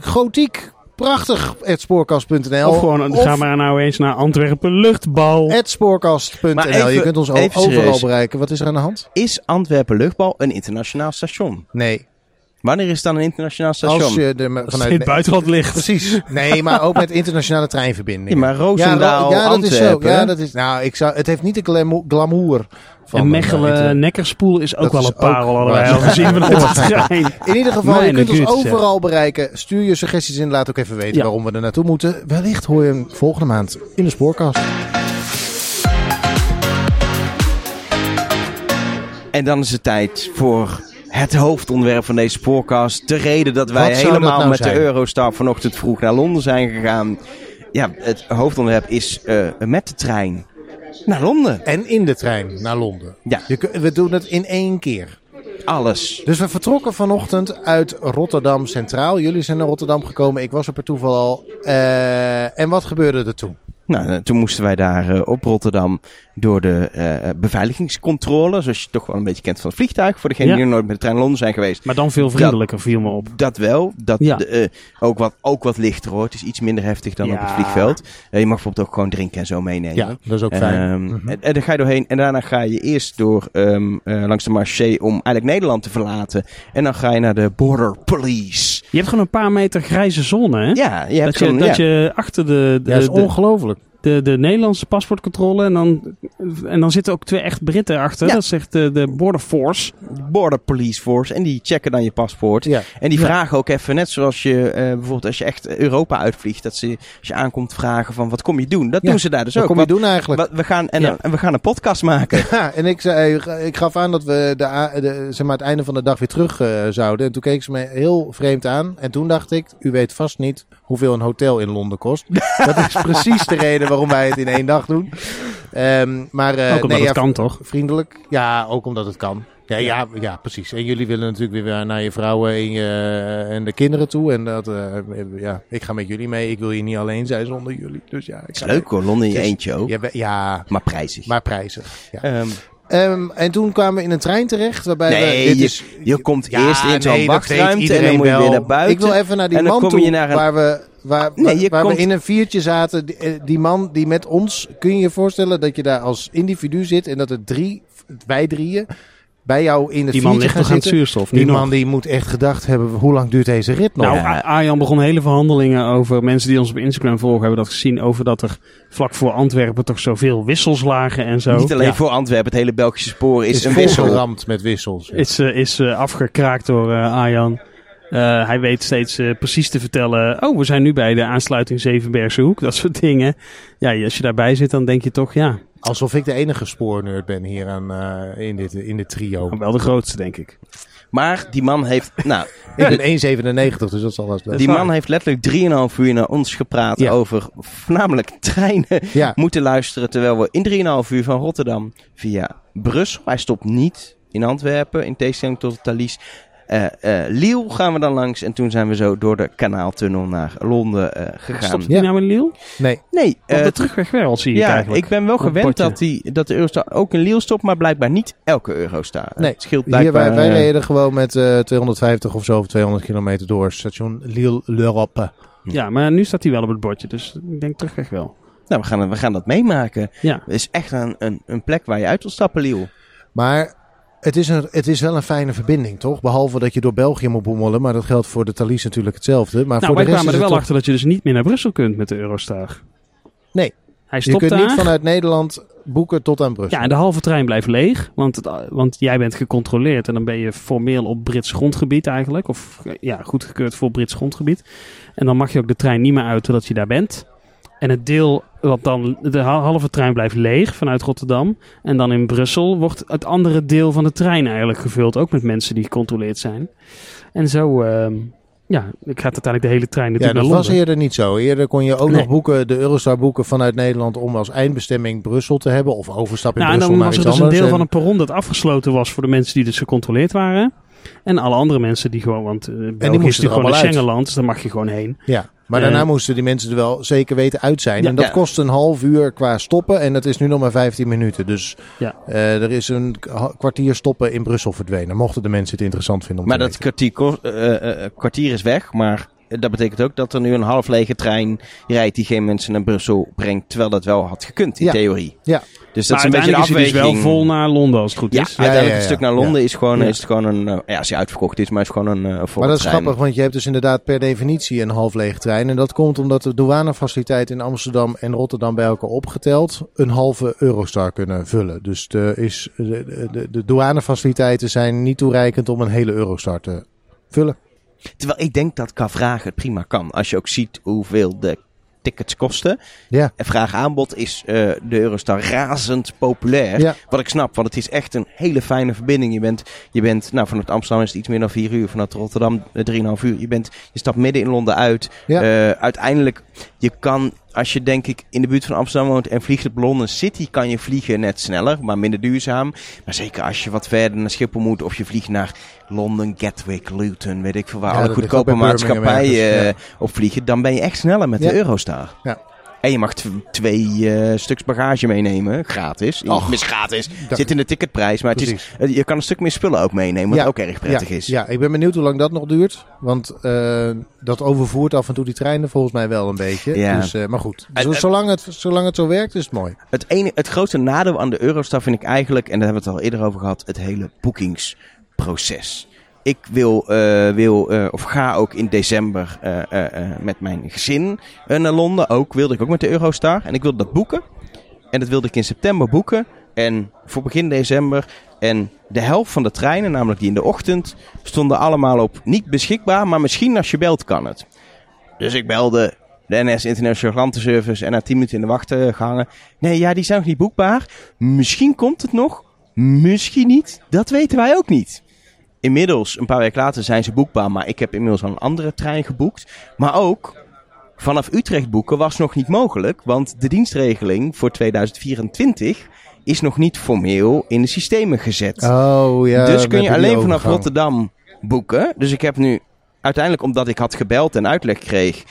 gotiek, Prachtig, spoorkast.nl. Of gewoon, of, ga maar nou eens naar Antwerpen Luchtbal. spoorkast.nl. Je kunt ons overal bereiken. Wat is er aan de hand? Is Antwerpen Luchtbal een internationaal station? Nee. Wanneer is het dan een internationaal station? Als je de, vanuit Als het buitenland ligt. Precies. Nee, maar ook met internationale treinverbindingen. Ja, maar Roosendaal, ja, ja, dat Is zo. Ja, dat is, nou, ik zou, het heeft niet de glamour van en Mechelen Nekkerspoel is ook wel een parel allebei. Al zien we het trein. In ieder geval, je kunt ons overal bereiken. Stuur je suggesties in. Laat ook even weten waarom we er naartoe moeten. Wellicht hoor je hem volgende maand in de spoorkast. En dan is het tijd voor het hoofdonderwerp van deze podcast. De reden dat wij helemaal nou met de Eurostar vanochtend vroeg naar Londen zijn gegaan. Ja, het hoofdonderwerp is uh, met de trein naar Londen. En in de trein naar Londen. Ja. Je, we doen het in één keer. Alles. Dus we vertrokken vanochtend uit Rotterdam Centraal. Jullie zijn naar Rotterdam gekomen. Ik was er per toeval al. Uh, en wat gebeurde er toen? Nou, eh, toen moesten wij daar uh, op Rotterdam door de uh, beveiligingscontrole, zoals je toch wel een beetje kent van het vliegtuig, voor degenen die nog nooit met de trein Londen zijn geweest. Maar dan veel vriendelijker, viel me op. Dat wel. Dat ja. de, ook, wat, ook wat lichter hoor. Het is iets minder heftig dan ja. op het vliegveld. je mag bijvoorbeeld ook gewoon drinken en zo meenemen. Ja, dat is ook fijn. Um, mm -hmm. en, en, dan ga je doorheen en daarna ga je eerst door um, langs de marché om eigenlijk Nederland te verlaten. En dan ga je naar de Border Police. Je hebt gewoon een paar meter grijze zone, hè? Ja, je hebt dat, je, dat je achter de... de ja, dat is ongelooflijk de, de Nederlandse paspoortcontrole. En dan, en dan zitten ook twee echt Britten achter. Dat zegt de, de Border Force. Border Police Force. En die checken dan je paspoort. Ja. En die vragen ook even, net zoals je uh, bijvoorbeeld als je echt Europa uitvliegt. Dat ze als je aankomt vragen van wat kom je doen. Dat doen ze daar dus wat ook. Wat kom je doen eigenlijk? we gaan, en, en we gaan een podcast maken. Ja, en ik, zei, ik gaf aan dat we de, de, zeg maar, het einde van de dag weer terug uh, zouden. En toen keek ze me heel vreemd aan. En toen dacht ik, u weet vast niet hoeveel een hotel in Londen kost. dat is precies de reden waarom wij het in één dag doen. Um, maar, uh, ook omdat nee, het ja, kan, toch? Vriendelijk. Ja, ook omdat het kan. Ja, ja, ja, precies. En jullie willen natuurlijk weer naar je vrouwen en, je, en de kinderen toe. En dat, uh, ja, ik ga met jullie mee. Ik wil hier niet alleen zijn zonder jullie. Dus ja, ik is leuk hoor, Londen in je eentje ook. Ja, ja, maar prijzig. Maar prijzig, ja. Um, Um, en toen kwamen we in een trein terecht. Waarbij nee, we, je, is, je komt ja, eerst in zo'n nee, wachtruimte en dan moet je weer naar buiten. Ik wil even naar die man toe een... waar we waar, nee, waar, waar we in een viertje zaten. Die, eh, die, man die met ons, kun je je voorstellen dat je daar als individu zit en dat er drie, wij drieën, bij jou in het die man ligt nog aan het zuurstof. Die man die moet echt gedacht hebben, hoe lang duurt deze rit nog? Nou, ja. Arjan begon hele verhandelingen over, mensen die ons op Instagram volgen hebben dat gezien, over dat er vlak voor Antwerpen toch zoveel wissels lagen en zo. Niet alleen ja. voor Antwerpen, het hele Belgische spoor is, is een wissel. met wissels. Is, uh, is uh, afgekraakt door uh, Arjan. Uh, hij weet steeds uh, precies te vertellen. Oh, we zijn nu bij de aansluiting Zevenbergse Hoek. Dat soort dingen. Ja, als je daarbij zit, dan denk je toch, ja. Alsof ik de enige spoornerd ben hier aan, uh, in, dit, in dit trio. wel de grootste, denk ik. Maar die man heeft. Nou, ik ben 1,97, dus dat zal wel Die man heeft letterlijk 3,5 uur naar ons gepraat ja. over voornamelijk treinen ja. moeten luisteren. Terwijl we in 3,5 uur van Rotterdam via Brussel. Hij stopt niet in Antwerpen, in tegenstelling tot Thalys. Uh, uh, Lille gaan we dan langs en toen zijn we zo door de kanaaltunnel naar Londen uh, gegaan. Stopt hij ja. nou in Lille? Nee. Nee. Uh, de terugweg wel, zie je ja, eigenlijk. ik ben wel gewend dat, die, dat de Eurostar ook in Lille stopt, maar blijkbaar niet elke Eurostar. Nee, het scheelt blijkbaar... Hier, wij, wij reden gewoon met 250 of zo of 200 kilometer door station Lille-l'Europe. Ja, maar nu staat hij wel op het bordje, dus ik denk terugweg wel. Nou, we gaan, we gaan dat meemaken. Ja. Het is echt een, een, een plek waar je uit wil stappen, Lille. Maar het is, een, het is wel een fijne verbinding, toch? Behalve dat je door België moet boemelen. Maar dat geldt voor de Thalys natuurlijk hetzelfde. Maar nou, voor wij de rest kwamen er wel toch... achter dat je dus niet meer naar Brussel kunt met de Eurostar. Nee. Hij stopt je kunt daar. niet vanuit Nederland boeken tot aan Brussel. Ja, en de halve trein blijft leeg. Want, het, want jij bent gecontroleerd en dan ben je formeel op Brits grondgebied eigenlijk. Of ja, goedgekeurd voor Brits grondgebied. En dan mag je ook de trein niet meer uit totdat je daar bent. En het deel wat dan, de halve trein blijft leeg vanuit Rotterdam. En dan in Brussel wordt het andere deel van de trein eigenlijk gevuld. Ook met mensen die gecontroleerd zijn. En zo, uh, ja, ik ga uiteindelijk de hele trein natuurlijk ja, naar dat was eerder niet zo. Eerder kon je ook nee. nog boeken, de Eurostar boeken vanuit Nederland om als eindbestemming Brussel te hebben. Of overstap in nou, Brussel en dan naar was iets er dus anders. een deel en... van een perron dat afgesloten was voor de mensen die dus gecontroleerd waren. En alle andere mensen die gewoon, want uh, België is natuurlijk gewoon een Schengenland, dus daar mag je gewoon heen. Ja, maar daarna uh, moesten die mensen er wel zeker weten uit zijn. Ja, en dat ja. kost een half uur qua stoppen en dat is nu nog maar 15 minuten. Dus ja. uh, er is een kwartier stoppen in Brussel verdwenen. Mochten de mensen het interessant vinden om maar te dat kwartier, uh, kwartier is weg, maar dat betekent ook dat er nu een half lege trein rijdt die geen mensen naar Brussel brengt, terwijl dat wel had gekund in ja. theorie. Ja. Dus dat maar is een beetje de afweging. Is dus wel vol naar Londen als het goed ja, is. uiteindelijk ja, een stuk naar Londen is gewoon, is het gewoon een, uh, ja, als hij uitverkocht is, maar is gewoon een, uh, Maar dat is trein. grappig, want je hebt dus inderdaad per definitie een half lege trein. En dat komt omdat de douanefaciliteit in Amsterdam en Rotterdam bij elkaar opgeteld een halve Eurostar kunnen vullen. Dus de, is, de, de, de douanefaciliteiten zijn niet toereikend om een hele Eurostar te vullen. Terwijl ik denk dat qua vragen het prima kan. Als je ook ziet hoeveel de tickets kosten. Ja. En vraag-aanbod is uh, de Eurostar razend populair. Ja. Wat ik snap, want het is echt een hele fijne verbinding. Je bent, je bent nou vanuit Amsterdam is het iets meer dan vier uur. Vanuit Rotterdam 3,5 uur. Je, bent, je stapt midden in Londen uit. Ja. Uh, uiteindelijk, je kan, als je denk ik in de buurt van Amsterdam woont en vliegt op Londen City, kan je vliegen net sneller, maar minder duurzaam. Maar zeker als je wat verder naar Schiphol moet of je vliegt naar Londen, Gatwick, Luton, weet ik veel waar, Ja, alle goedkope maatschappijen ergens, op vliegen, dan ben je echt sneller met Ja. de Eurostar. Ja. En je mag tw- twee uh, stuks bagage meenemen, gratis. Och. Mis gratis. Dat- Zit in de ticketprijs, maar het is, uh, je kan een stuk meer spullen ook meenemen, wat Ja. ook erg prettig ja, is. Ja, ik ben benieuwd hoe lang dat nog duurt. Want uh, dat overvoert af en toe die treinen volgens mij wel een beetje. Ja. Dus, uh, maar goed, zolang, het, zolang het zo werkt is het mooi. Het, ene, het grootste nadeel aan de Eurostar vind ik eigenlijk, en daar hebben we het al eerder over gehad, het hele boekingsproces. Ik wil, uh, wil uh, of ga ook in december uh, met mijn gezin naar Londen. Ook wilde ik ook met de Eurostar. En ik wilde dat boeken. En dat wilde ik in september boeken. En voor begin december. En de helft van de treinen, namelijk die in de ochtend, stonden allemaal op niet beschikbaar. Maar misschien als je belt kan het. Dus ik belde de NS International Klantenservice en na 10 minuten in de wacht gehangen. Nee, ja, die zijn nog niet boekbaar. Misschien komt het nog. Misschien niet. Dat weten wij ook niet. Inmiddels, een paar weken later, zijn ze boekbaar. Maar ik heb inmiddels al een andere trein geboekt. Maar ook vanaf Utrecht boeken was nog niet mogelijk. Want de dienstregeling voor 2024 is nog niet formeel in de systemen gezet. Oh ja. dus kun je alleen vanaf. Rotterdam boeken. Dus ik heb nu uiteindelijk, omdat ik had gebeld en uitleg kreeg,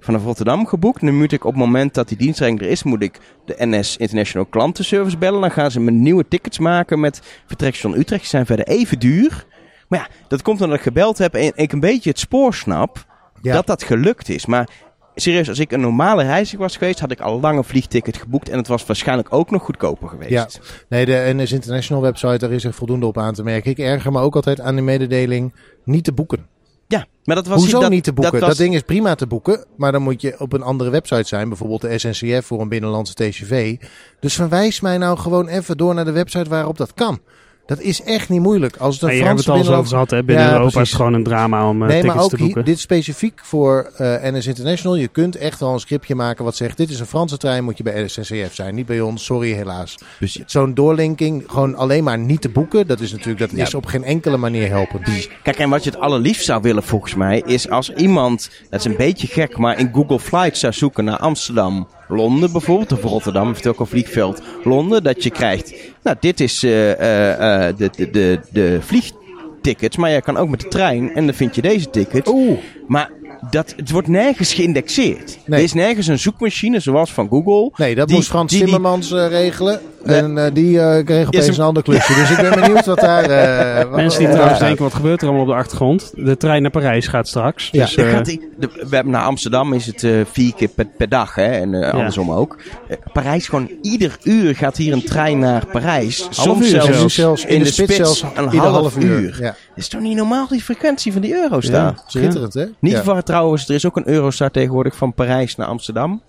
vanaf Rotterdam geboekt. Nu moet ik op het moment dat die dienstregeling er is, moet ik de NS International Klantenservice bellen. Dan gaan ze me nieuwe tickets maken met vertrekstation Utrecht. Die zijn verder even duur. Maar ja, dat komt omdat ik gebeld heb en ik een beetje het spoor snap dat dat gelukt is. Maar serieus, als ik een normale reiziger was geweest, had ik al lang een vliegticket geboekt. En het was waarschijnlijk ook nog goedkoper geweest. Ja, nee, de NS International website, daar is er voldoende op aan te merken. Ik erger me ook altijd aan de mededeling niet te boeken. Ja, maar dat was Hoezo dat, niet te boeken? Dat, Dat, ding is prima te boeken, maar dan moet je op een andere website zijn. Bijvoorbeeld de SNCF voor een binnenlandse TCV. Dus verwijs mij nou gewoon even door naar de website waarop dat kan. Dat is echt niet moeilijk. Als het een Franse we het al over gehad. Hè? Binnen Ja, Europa is precies. het gewoon een drama om eh, Nee, maar tickets ook te hier, boeken. dit specifiek voor eh, NS International. Je kunt echt wel een scriptje maken wat zegt... dit is een Franse trein, moet je bij SNCF zijn. Niet bij ons, sorry helaas. Dus- Zo'n doorlinking, gewoon alleen maar niet te boeken... dat is natuurlijk dat Ja. is op geen enkele manier helpend. Kijk, en wat je het allerliefst zou willen volgens mij, is als iemand, dat is een beetje gek, maar in Google Flights zou zoeken naar Amsterdam, Londen bijvoorbeeld, of Rotterdam, heeft ook een vliegveld, Londen, dat je krijgt, nou dit is eh, eh, eh, de, de, de, de vliegtickets, maar je kan ook met de trein en dan vind je deze ticket. Oeh, Maar dat, het wordt nergens geïndexeerd. Nee. Er is nergens een zoekmachine zoals van Google. nee, dat Die- moest Frans die- die- Timmermans eh, regelen. Nee. En eh, die eh, kreeg opeens een- een ander klusje. Dus ik ben benieuwd wat daar... eh, wat- Mensen die trouwens denken, wat gebeurt er allemaal op de achtergrond? De trein naar Parijs gaat straks. Ja. Dus, eh, gaat die- de- we hebben naar Amsterdam is het eh, vier keer per, per dag hè, en eh, andersom ook. Eh, Parijs gewoon ieder uur gaat hier een trein naar Parijs. Half Soms uur zelfs, in, de, spits, zelfs een half, uur. Ja, Dat is toch niet normaal die frequentie van die Eurostar? Ja. schitterend hè? Niet ja. voor trouwens, er is ook een Eurostar tegenwoordig van Parijs naar Amsterdam.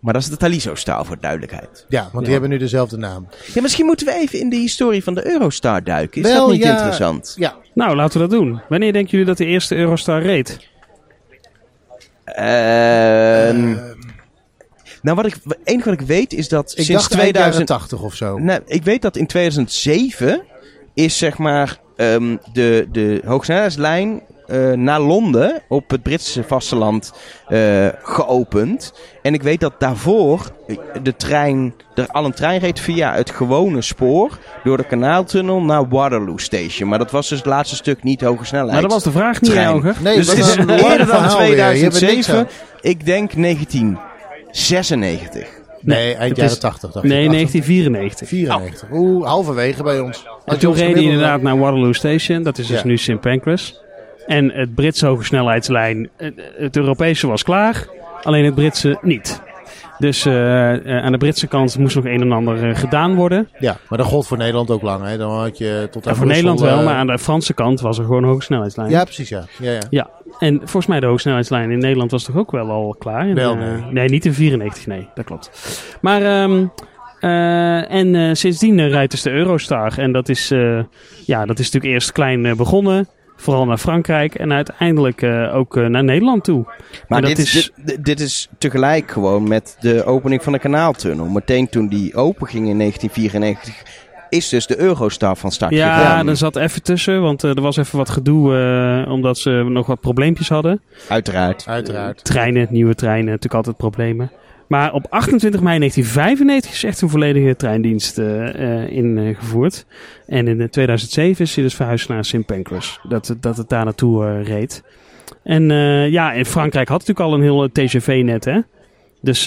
Maar dat is de Taliso-star voor duidelijkheid. ja, want die hebben nu dezelfde naam. Ja, misschien moeten we even in de historie van de Eurostar duiken. Is Wel, dat niet ja. interessant? Ja, Nou, laten we dat doen. Wanneer denken jullie dat de eerste Eurostar reed? Ehm, nou, wat ik, het enige wat ik weet is dat ik sinds dacht 2000... 2000... 80 of zo. Nee, ik weet dat in 2007 is zeg maar ehm, de, de hoogsnelheidslijn eh, naar Londen op het Britse vasteland eh, geopend. En ik weet dat daarvoor de trein, er al een trein reed via het gewone spoor door de kanaaltunnel naar Waterloo Station. Maar dat was dus het laatste stuk niet hoge snelheid. Maar dat was de vraag niet. Elger. Nee, dus dat het is eerder dan verhaal weer. Je hebt er niks 2007. aan. Ik denk 1996. Nee, eind jaren is- 80 dacht Nee, ik. 1994. 94. Oeh, halverwege bij ons. En toen reden gemiddelde- inderdaad naar Waterloo Station. Dat is dus Ja. nu St. Pancras. En het Britse hogesnelheidslijn, het Europese was klaar. Alleen het Britse niet. Dus eh, eh, aan de Britse kant moest nog een en ander eh, gedaan worden. Ja, maar dat gold voor Nederland ook lang. Hè? Dan had je tot aan voor Brussel, Nederland wel, maar aan de Franse kant was er gewoon een hogesnelheidslijn. Ja, precies ja. ja, ja. Ja, en volgens mij de hogesnelheidslijn in Nederland was toch ook wel al klaar? In, Wel, nee. nee, niet in 94, nee, dat klopt. Maar, ehm, eh, en sindsdien rijdt dus de Eurostar. En dat is, ja, dat is natuurlijk eerst klein begonnen. Vooral naar Frankrijk en uiteindelijk eh, ook eh, naar Nederland toe. Maar dit, is... is- Dit, dit is tegelijk gewoon met de opening van de kanaaltunnel. Meteen toen die open ging in 1994, is dus de Eurostar van start Ja, gegaan. er zat even tussen, want eh, er was even wat gedoe eh, omdat ze nog wat probleempjes hadden. Uiteraard. Uiteraard. Treinen, nieuwe treinen, natuurlijk altijd problemen. Maar op 28 mei 1995 is echt een volledige treindienst eh, eh, ingevoerd. En in 2007 is hij dus verhuisd naar St. Pancras. Dat, dat het daar naartoe eh, reed. En eh, ja, in Frankrijk had natuurlijk al een heel eh, TGV-net, hè. Dus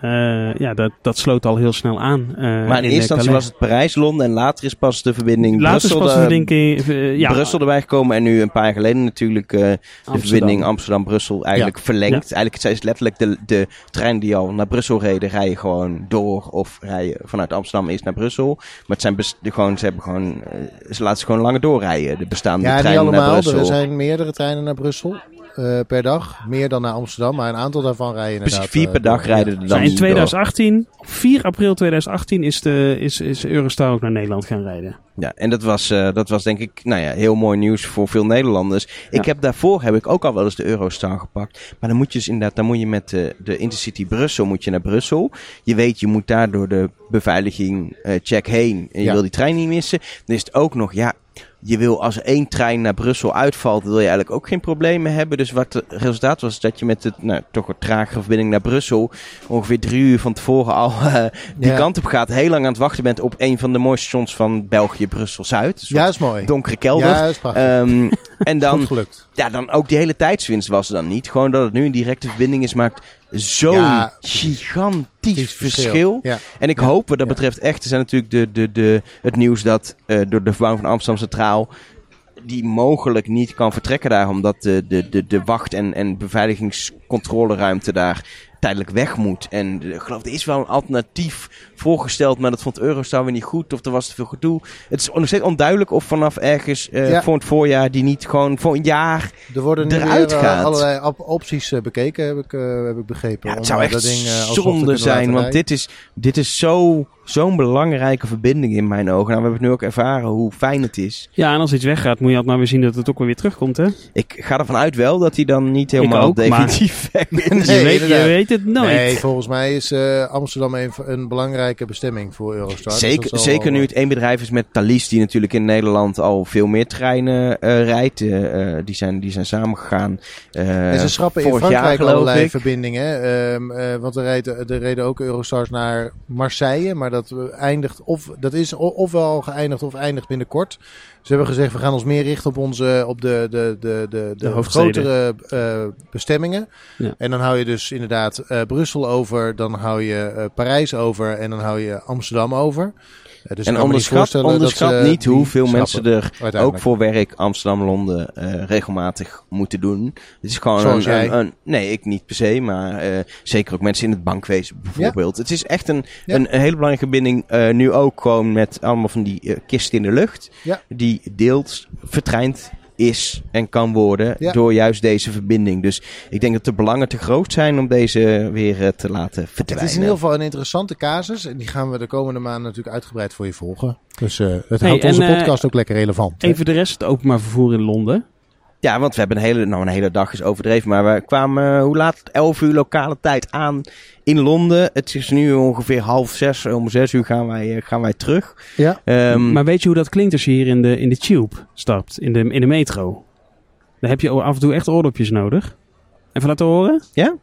eh, ja, dat, dat sloot al heel snel aan. eh, maar in eerste eh, instantie was het Parijs-Londen en later is pas de verbinding Later is Brussel, pas de- eh, ja, Brussel erbij gekomen. En nu een paar jaar geleden natuurlijk eh, de Amsterdam. verbinding Amsterdam-Brussel eigenlijk verlengd. Eigenlijk is letterlijk de, de trein die al naar Brussel reden, rijden gewoon door of rijden vanuit Amsterdam eerst naar Brussel. Maar het zijn de, gewoon, ze, hebben gewoon, ze laten ze gewoon langer doorrijden, de bestaande Ja, niet treinen naar allemaal. Brussel. Er zijn meerdere treinen naar Brussel eh, per dag. Meer dan naar Amsterdam. Maar een aantal daarvan rijden inderdaad. Precies, vier eh, per dag rijden Ja. er dan in door. 2018, op 4 april 2018, is, de, is, is Eurostar ook naar Nederland gaan rijden. Ja, en dat was, eh, dat was denk ik nou ja, heel mooi nieuws voor veel Nederlanders. Ik Ja. heb daarvoor heb ik ook al wel eens de Eurostar gepakt. Maar dan moet je dus inderdaad, dan moet je met de, de Intercity Brussel moet je naar Brussel. Je weet, je moet daar door de beveiliging eh, check heen. En je Ja. wil die trein niet missen. Dan is het ook nog, ja, je wil als één trein naar Brussel uitvalt, wil je eigenlijk ook geen problemen hebben. Dus wat het resultaat was, dat je met de nou, toch wat tragere verbinding naar Brussel ongeveer drie uur van tevoren al eh, die Ja. kant op gaat. Heel lang aan het wachten bent op een van de mooiste stations van België, Brussel-Zuid. Een Ja, is mooi. donkere kelder. Ja, is prachtig. Ehm, En dan, gelukt. ja, dan ook die hele tijdswinst was er dan niet. Gewoon dat het nu een directe verbinding is, maakt zo'n Ja, gigantisch verschil. Ja. En ik hoop, wat dat betreft echt, er zijn natuurlijk de, de, de, het nieuws dat eh, door de verbouwing van Amsterdam Centraal die mogelijk niet kan vertrekken daar, omdat de, de, de, de wacht- en, en beveiligingscontroleruimte daar tijdelijk weg moet. En eh, ik geloof, er is wel een alternatief voorgesteld, maar dat vond Eurostar weer niet goed, of er was te veel gedoe. Het is nog steeds onduidelijk of vanaf ergens eh, Ja. voor het voorjaar die niet gewoon voor een jaar... Er worden nu eruit weer, eh, gaat. allerlei op- opties bekeken, heb ik, heb ik begrepen. Ja, het zou echt dat ding, zonde zijn, want dit is, dit is zo, zo'n belangrijke verbinding in mijn ogen. Nou, we hebben het nu ook ervaren hoe fijn het is. Ja, en als iets weggaat, moet je altijd maar weer zien dat het ook wel weer terugkomt, hè? Ik ga ervan uit wel dat hij dan niet helemaal ook, definitief weg is. Nee, je, weet, je weet het nooit. Nee, volgens mij is eh, Amsterdam een, een belangrijke bestemming voor Eurostar. Dus Zeker, zeker wel, nu eh, het één bedrijf is met Thalys, die natuurlijk in Nederland al veel meer treinen eh, rijdt. Die, zijn, die zijn samengegaan. eh En ze schrappen in vorig jaar, Frankrijk geloof allerlei ik. verbindingen. Ehm, eh, want er reden, er reden ook Eurostars naar Marseille. Maar dat eh, eindigt of dat is ofwel geëindigd of eindigt binnenkort. Ze hebben gezegd, we gaan ons meer richten op, onze, op de, de, de, de, de, grotere eh, bestemmingen. Ja. En dan hou je dus inderdaad eh, Brussel over. Dan hou je eh, Parijs over. En dan hou je Amsterdam over. Eh, dus En onderschat, onderschat ze niet hoeveel mensen er ook voor werk Amsterdam-Londen eh, regelmatig moeten doen. Het is gewoon een, een, een- Nee, ik niet per se, maar eh, zeker ook mensen in het bankwezen bijvoorbeeld. Het is echt een, Ja. een, hele belangrijke verbinding. eh, nu ook gewoon met allemaal van die eh, kisten in de lucht. Ja. Die deels vertreind is en kan worden Ja. door juist deze verbinding. Dus ik denk dat de belangen te groot zijn om deze weer eh, te laten Het verdwijnen. is in ieder geval een interessante casus. En die gaan we de komende maanden natuurlijk uitgebreid voor je volgen. Dus eh, het Hey, houdt onze eh, podcast ook lekker relevant. hè? Even de rest, het openbaar vervoer in Londen. Ja, want we hebben een hele, nou een hele dag is overdreven, maar we kwamen, eh, hoe laat? 11 uur lokale tijd aan in Londen. Het is nu ongeveer half zes, om zes uur gaan wij, eh, gaan wij terug. Ja. Ehm, maar weet je hoe dat klinkt als je hier in de, in de tube stapt, in de, in de metro? Dan heb je af en toe echt oordopjes nodig. Even laten horen. ja?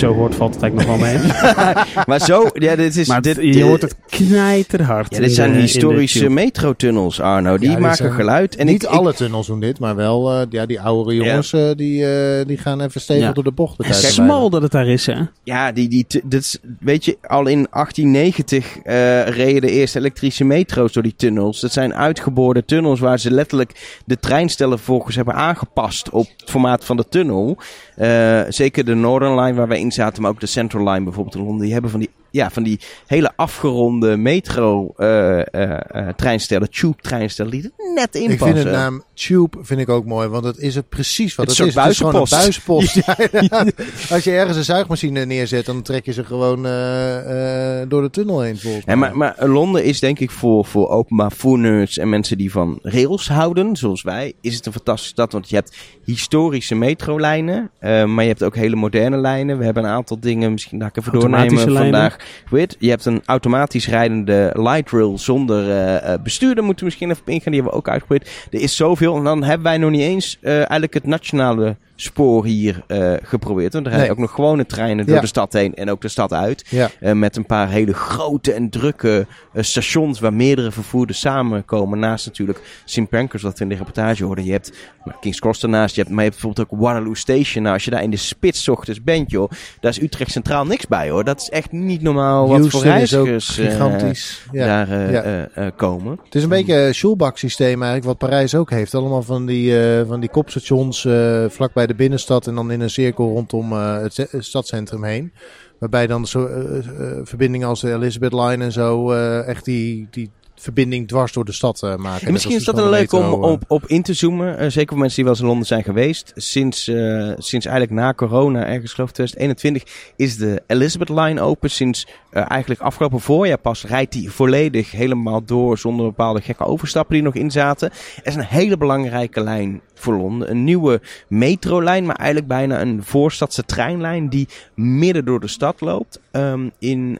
Het zo hoort, valt het eigenlijk nog wel mee. Maar zo, ja, dit is, maar dit, je hoort het knijterhard. ja, dit zijn de- historische metrotunnels, Arno. Die Ja, maken zijn geluid. En niet ik, alle tunnels doen dit, maar wel eh, ja, die oudere jongens eh, die, eh, die gaan even stevig Ja. door de bocht. Het is smal dat het daar is, hè? Ja, die, die, is, weet je, al in 1890 eh, reden de eerste elektrische metro's door die tunnels. Dat zijn uitgeboorde tunnels waar ze letterlijk de treinstellen volgens hebben aangepast op het formaat van de tunnel. Eh, zeker de Northern Line waar wij in zaten, maar ook de Central Line bijvoorbeeld in Londen. Die hebben van die, ja, van die hele afgeronde metro eh, eh, treinstellen, tube treinstellen, die er net in Ik passen. vind de naam Tube vind ik ook mooi, want het is het precies wat Het het, is Het is gewoon een buispost. Ja. Als je ergens een zuigmachine neerzet, dan trek je ze gewoon eh, eh, door de tunnel heen volgens mij. Ja, maar, maar Londen is denk ik voor, voor openbaar voernerds en mensen die van rails houden, zoals wij, is het een fantastische stad. Want je hebt historische metrolijnen, eh, maar je hebt ook hele moderne lijnen. We hebben een aantal dingen, misschien dat ik even doornemen lijnen. vandaag. Weet, je hebt een automatisch rijdende light rail zonder eh, eh, bestuurder, moeten we misschien even ingaan. Die hebben we ook uitgeprobeerd. Er is zoveel en dan hebben wij nog niet eens eh, eigenlijk het nationale spoor hier eh, geprobeerd. Want er rijden Nee. ook nog gewone treinen door Ja. de stad heen en ook de stad uit. ja. Eh, met een paar hele grote en drukke eh, stations waar meerdere vervoerders samenkomen. Naast natuurlijk St. Pancras, wat we in de reportage hoorden. Je hebt nou, King's Cross ernaast, je hebt, maar je hebt bijvoorbeeld ook Waterloo Station. Nou, als je daar in de spits ochtends bent, joh, daar is Utrecht Centraal niks bij, hoor. Dat is echt niet normaal wat voor reizigers gigantisch. Ja. daar komen. Het is een beetje een Schulbach-systeem eigenlijk, wat Parijs ook heeft. Allemaal van die, van die kopstations eh vlak bij de binnenstad en dan in een cirkel rondom eh, het, stadscentrum heen. Waarbij dan zo, eh, eh, verbindingen als de Elizabeth Line en zo echt die, die verbinding dwars door de stad eh, maken. En misschien is dat een leuk om op, op in te zoomen. Eh, zeker voor mensen die wel eens in Londen zijn geweest. Sinds, eh, sinds eigenlijk na corona, ergens geloof ik 2021, is de Elizabeth Line open. Sinds eigenlijk afgelopen voorjaar pas rijdt die volledig helemaal door zonder bepaalde gekke overstappen die er nog in zaten. Er is een hele belangrijke lijn voor Londen. Een nieuwe metrolijn, maar eigenlijk bijna een voorstadse treinlijn die midden door de stad loopt. Ehm, in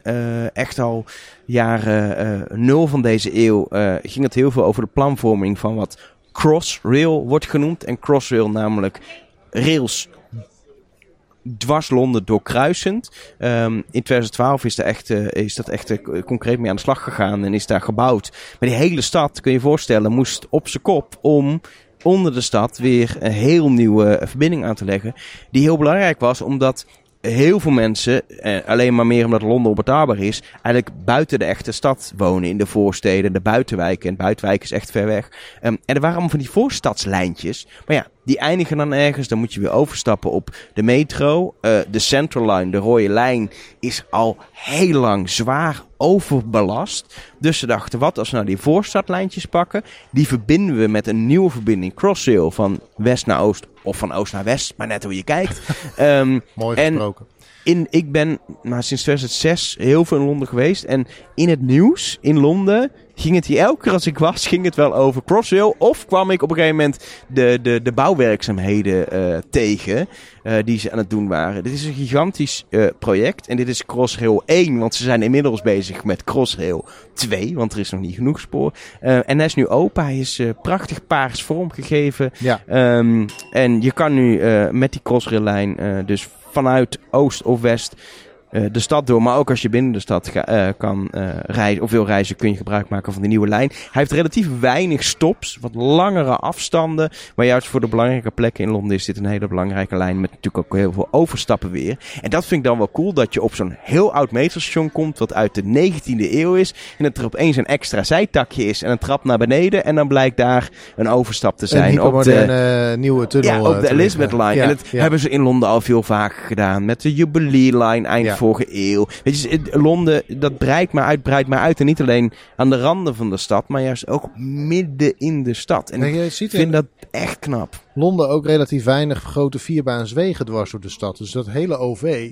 echt al jaren nul van deze eeuw ging het heel veel over de planvorming van wat Crossrail wordt genoemd. En Crossrail namelijk rails dwars Londen doorkruisend. Um, in 2012 is, echt, is dat echt concreet mee aan de slag gegaan en is daar gebouwd. Maar die hele stad, kun je je voorstellen, moest op zijn kop om onder de stad weer een heel nieuwe verbinding aan te leggen. Die heel belangrijk was, omdat heel veel mensen, eh, alleen maar meer omdat Londen onbetaalbaar is, eigenlijk buiten de echte stad wonen. In de voorsteden, de buitenwijken. En buitenwijken is echt ver weg. Um, en er waren allemaal van die voorstadslijntjes. Maar ja, die eindigen dan ergens. Dan moet je weer overstappen op de metro. Uh, de Central Line, de rode lijn, is al heel lang zwaar overbelast. Dus ze dachten, wat als we nou die voorstadlijntjes pakken? Die verbinden we met een nieuwe verbinding Crossrail van west naar oost of van oost naar west, maar net hoe je kijkt. um, Mooi gesproken. In, ik ben maar sinds 2006 heel veel in Londen geweest. En in het nieuws in Londen ging het hier elke keer als ik was, ging het wel over Crossrail. Of kwam ik op een gegeven moment de, de, de bouwwerkzaamheden uh, tegen uh, die ze aan het doen waren. Dit is een gigantisch uh, project en dit is Crossrail 1, want ze zijn inmiddels bezig met Crossrail 2, want er is nog niet genoeg spoor. en hij is nu open, hij is prachtig paars vormgegeven. Ja. Um, en je kan nu met die Crossrail lijn dus vanuit oost of west de stad door. Maar ook als je binnen de stad uh, kan uh, reizen of wil reizen, kun je gebruik maken van de nieuwe lijn. Hij heeft relatief weinig stops, wat langere afstanden. Maar juist voor de belangrijke plekken in Londen is dit een hele belangrijke lijn. Met natuurlijk ook heel veel overstappen weer. En dat vind ik dan wel cool, dat je op zo'n heel oud metrostation komt, wat uit de 19e eeuw is. En dat er opeens een extra zijtakje is en een trap naar beneden. En dan blijkt daar een overstap te zijn. Een op de nieuwe tunnel. Ja, op de Elizabeth Line. Ja, en dat ja. hebben ze in Londen al veel vaker gedaan. Met de Jubilee Line eind vorige eeuw. Weet je, Londen, dat breidt maar uit, breidt maar uit. En niet alleen aan de randen van de stad, maar juist ook midden in de stad. En ik vind dat echt knap. Londen ook relatief weinig grote vierbaanswegen dwars door de stad. Dus dat hele OV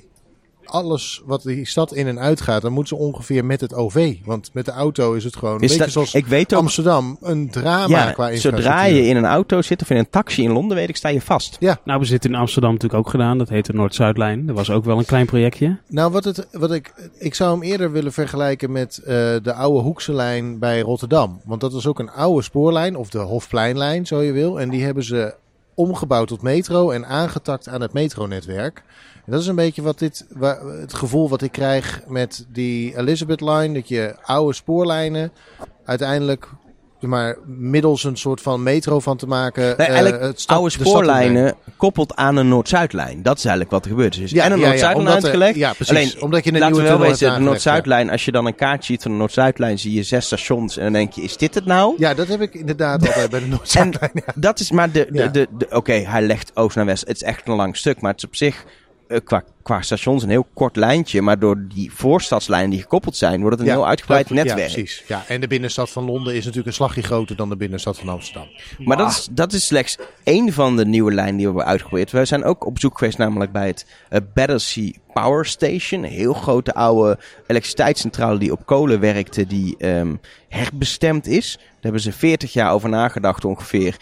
alles wat die stad in en uit gaat, dan moeten ze ongeveer met het OV. Want met de auto is het gewoon een beetje zoals ik weet ook, Amsterdam, een drama ja, qua Zodra je in een auto zit of in een taxi in Londen, weet ik, sta je vast. Ja. Nou, we zitten in Amsterdam natuurlijk ook gedaan. Dat heet de Noord-Zuidlijn. Dat was ook wel een klein projectje. Nou, wat, het, wat ik, ik zou hem eerder willen vergelijken met uh, de oude Hoekse lijn bij Rotterdam. Want dat was ook een oude spoorlijn, of de Hofpleinlijn, zo je wil. En die hebben ze omgebouwd tot metro en aangetakt aan het metronetwerk. En dat is een beetje wat dit, het gevoel wat ik krijg met die Elizabeth Line. Dat je oude spoorlijnen uiteindelijk maar middels een soort van metro van te maken. Nee, uh, het oude spoorlijnen koppelt aan een Noord-Zuidlijn. Dat is eigenlijk wat er gebeurd is. Ja, en een ja, Noord-Zuidlijn ja, uitgelegd. Ja, precies. Alleen, omdat je een nieuwe wel weten, de Noord-Zuidlijn, als je dan een kaartje ziet van de Noord-Zuidlijn, zie je zes stations en dan denk je, is dit het nou? Ja, dat heb ik inderdaad altijd bij de Noord-Zuidlijn. Dat is maar de, de, de, de oké, hij legt oost naar west. Het is echt een lang stuk, maar het is op zich qua, qua stations een heel kort lijntje. Maar door die voorstadslijnen die gekoppeld zijn, wordt het een heel uitgebreid netwerk. Ja, precies. Ja, en de binnenstad van Londen is natuurlijk een slagje groter dan de binnenstad van Amsterdam. Maar dat is, dat is slechts één van de nieuwe lijnen die we hebben uitgeprobeerd. We zijn ook op zoek geweest namelijk bij het uh, Battersea Power Station. Een heel grote oude elektriciteitscentrale die op kolen werkte, die um, herbestemd is. Daar hebben ze 40 jaar over nagedacht ongeveer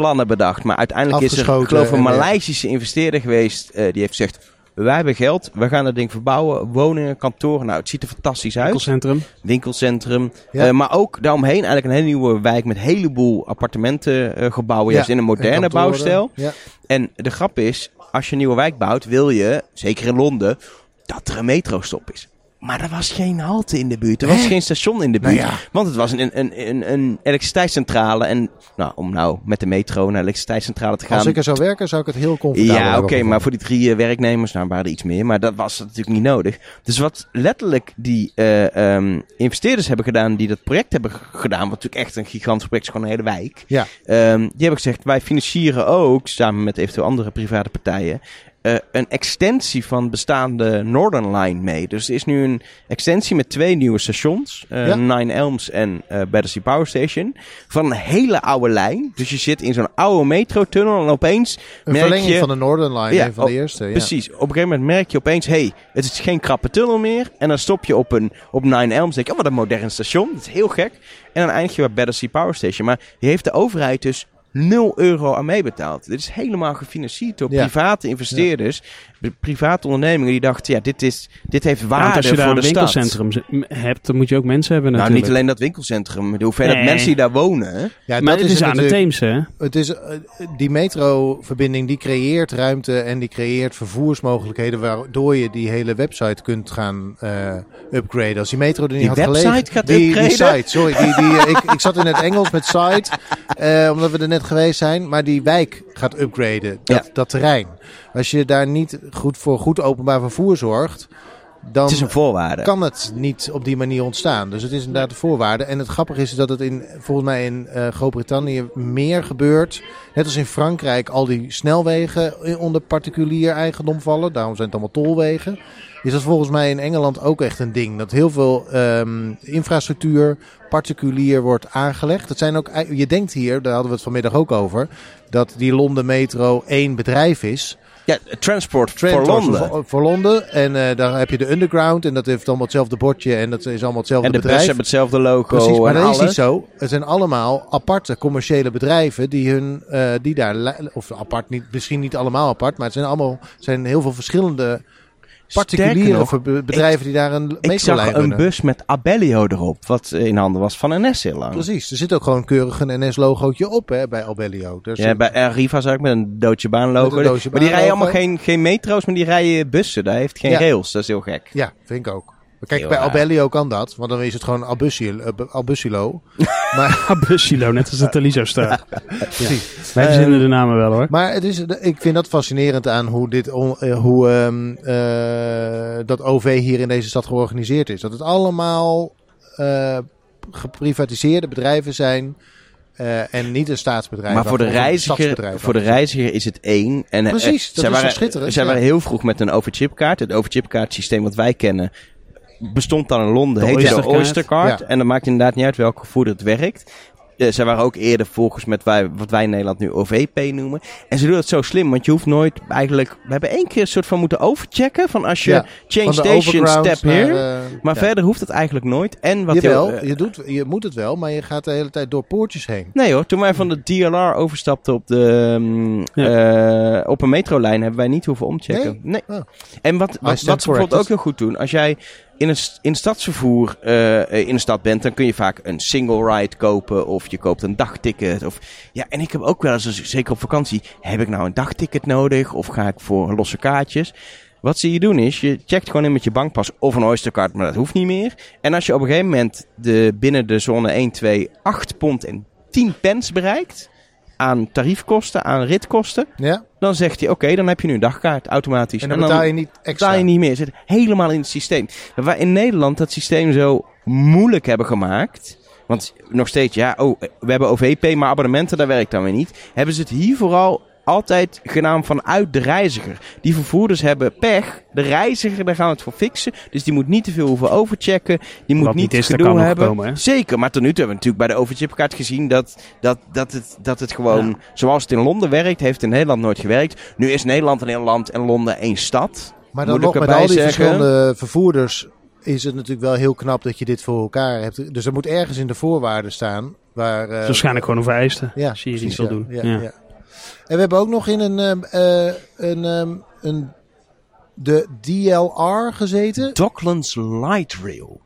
plannen bedacht. Maar uiteindelijk is er, ik geloof, een Maleisische investeerder geweest. Uh, die heeft gezegd: Wij hebben geld, we gaan dat ding verbouwen. Woningen, kantoren. Nou, het ziet er fantastisch uit. Winkelcentrum. Winkelcentrum. Ja. Uh, maar ook daaromheen eigenlijk een hele nieuwe wijk met een heleboel appartementengebouwen. Uh, juist in een moderne bouwstijl. Ja. En de grap is: als je een nieuwe wijk bouwt, wil je, zeker in Londen, dat er een metrostop is. Maar er was geen halte in de buurt. Er was geen station in de buurt. Nou ja. Want het was een, een, een, een elektriciteitscentrale. En nou, om nou met de metro naar de elektriciteitscentrale te gaan. Als ik er zou werken, zou ik het heel comfortabel Ja, oké. maar voor die drie uh, werknemers, nou waren er iets meer. Maar dat was natuurlijk niet nodig. Dus wat letterlijk die uh, um, investeerders hebben gedaan, die dat project hebben gedaan. Wat natuurlijk echt een gigantisch project is, gewoon een hele wijk. Ja. Um, die hebben gezegd, wij financieren ook, samen met eventueel andere private partijen, uh, een extensie van bestaande Northern Line mee. Dus er is nu een extensie met twee nieuwe stations. Uh, ja. Nine Elms en uh, Battersea Power Station. Van een hele oude lijn. Dus je zit in zo'n oude metrotunnel en opeens Een verlenging je, van de Northern Line, ja, een van de eerste. Ja. Precies. Op een gegeven moment merk je opeens... hey, het is geen krappe tunnel meer. En dan stop je op, een, op Nine Elms. denk je, oh, wat een modern station. Dat is heel gek. En dan eindig je bij Battersea Power Station. Maar die heeft de overheid dus 0 euro aan meebetaald. Dit is helemaal gefinancierd door Ja. private investeerders, de private ondernemingen die dachten, ja, dit, is, dit heeft waarde want als je daar voor een de stad. winkelcentrum hebt, dan moet je ook mensen hebben Nou, natuurlijk. niet alleen dat winkelcentrum, maar de hoeveelheid Nee. mensen die daar wonen. Ja, maar dat het is, aan de Theems, hè? Het is, eh, die metroverbinding die creëert ruimte en die creëert vervoersmogelijkheden waardoor je die hele website kunt gaan eh, upgraden. Als die metro er niet Die had website gelegen... gaat die, die upgraden? site, sorry. Die, die, eh, ik, ik zat in het Engels met site, eh, omdat we er net geweest zijn. Maar die wijk gaat upgraden, dat, Ja. dat terrein. Als je daar niet goed voor goed openbaar vervoer zorgt, dan Het is een voorwaarde. kan het niet op die manier ontstaan. Dus het is inderdaad de voorwaarde. En het grappige is dat het in, volgens mij in eh, Groot-Brittannië meer gebeurt. Net als in Frankrijk al die snelwegen onder particulier eigendom vallen. Daarom zijn het allemaal tolwegen. Is dat volgens mij in Engeland ook echt een ding. Dat heel veel ehm, infrastructuur particulier wordt aangelegd. Dat zijn ook, je denkt hier, daar hadden we het vanmiddag ook over, dat die Londen Metro één bedrijf is. Ja, Transport Trent voor Londen. Voor, voor Londen. En eh, daar heb je de Underground. En dat heeft allemaal hetzelfde bordje. En dat is allemaal hetzelfde En de bedrijf. bussen hebben hetzelfde logo Precies, maar en dat is niet zo. Het zijn allemaal aparte commerciële bedrijven die hun, eh, die daar, of apart niet, misschien niet allemaal apart, maar het zijn allemaal, zijn heel veel verschillende particuliere Sterker nog, ver- bedrijven die daar een Ik metrolijn zag een runnen. bus met Abellio erop, wat in handen was van NS heel lang. Precies, er zit ook gewoon keurig een NS-logootje op hè, bij Albellio. Dus Ja, bij Arriva zag ik met een Deutsche Bahn Met logo. een Deutsche maar die rijden allemaal geen, geen metro's, maar die rijden bussen. Daar heeft geen Ja. rails. Dat is heel gek. ja, vind ik ook. Maar Kijk, Heel bij raar. Albellio kan dat, want dan is het gewoon Albusilo. Albusilo. maar Busilo, net als de Taliso staat. precies. Wij verzinnen de namen wel, hoor. Maar het is, ik vind dat fascinerend aan hoe, dit, eh, hoe ehm, eh, dat OV hier in deze stad georganiseerd is. Dat het allemaal eh, geprivatiseerde bedrijven zijn eh, en niet een staatsbedrijf. Maar voor de, reiziger, voor de reiziger is het één. En, eh, Precies, dat zij is waren, schitterend, Zij ja. waren heel vroeg met een overchipkaart. Het overchipkaart systeem wat wij kennen bestond dan in Londen. De heette de Oysterkaart. Oystercard. Ja. En dan maakt inderdaad niet uit welke voerder het werkt. Eh, zij waren ook eerder volgens met wij, wat wij in Nederland nu OVP noemen. En ze doen het zo slim, want je hoeft nooit eigenlijk... We hebben één keer een soort van moeten overchecken van als je Ja, change station, step here. eh, maar ja. verder hoeft het eigenlijk nooit. En wat Jawel, heel, eh, je, doet, je moet het wel, maar je gaat de hele tijd door poortjes heen. Nee hoor, toen wij van de DLR overstapten op, de, mm, eh, op een metrolijn hebben wij niet hoeven omchecken. Nee. Oh. En wat, wat, wat ze bijvoorbeeld ook heel goed doen, als jij in een, in stadsvervoer eh, eh, in een stad bent, dan kun je vaak een single ride kopen of je koopt een dagticket. Of, ja, en ik heb ook wel eens, zeker op vakantie, heb ik nou een dagticket nodig of ga ik voor losse kaartjes? Wat ze hier doen is, je checkt gewoon in met je bankpas of een Oystercard, maar dat hoeft niet meer. En als je op een gegeven moment de, binnen de zone 1, 2, 8 pond en 10 pence bereikt aan tariefkosten, aan ritkosten, Ja? dan zegt hij, oké, dan heb je nu een dagkaart automatisch. En dan betaal je niet extra. betaal je niet meer. Zit helemaal in het systeem. Wij in Nederland dat systeem zo moeilijk hebben gemaakt. Want nog steeds, ja, oh, we hebben OVP, maar abonnementen, daar werkt dan weer niet. Hebben ze het hier vooral altijd gedaan vanuit de reiziger. Die vervoerders hebben pech. De reiziger, daar gaan we het voor fixen. Dus die moet niet te veel hoeven overchecken. Die moet Wat niet, niet is, dat gedoe kan nog hebben. komen, hè? Zeker, maar tot nu toe hebben we natuurlijk bij de overchipkaart gezien dat, dat, dat, het, dat het gewoon zoals het in Londen werkt, heeft in Nederland nooit gewerkt. Nu is Nederland een heel land en Londen één stad. Maar dan Moet nog ik met al die zeggen. verschillende vervoerders is het natuurlijk wel heel knap dat je dit voor elkaar hebt. Dus er moet ergens in de voorwaarden staan waar... eh, is waarschijnlijk gewoon een vereisten. Ja, Zie je precies, niet wil ja. doen. Ja, Ja. En we hebben ook nog in een, ehm, eh, een, ehm, een de DLR gezeten. Docklands Light Rail.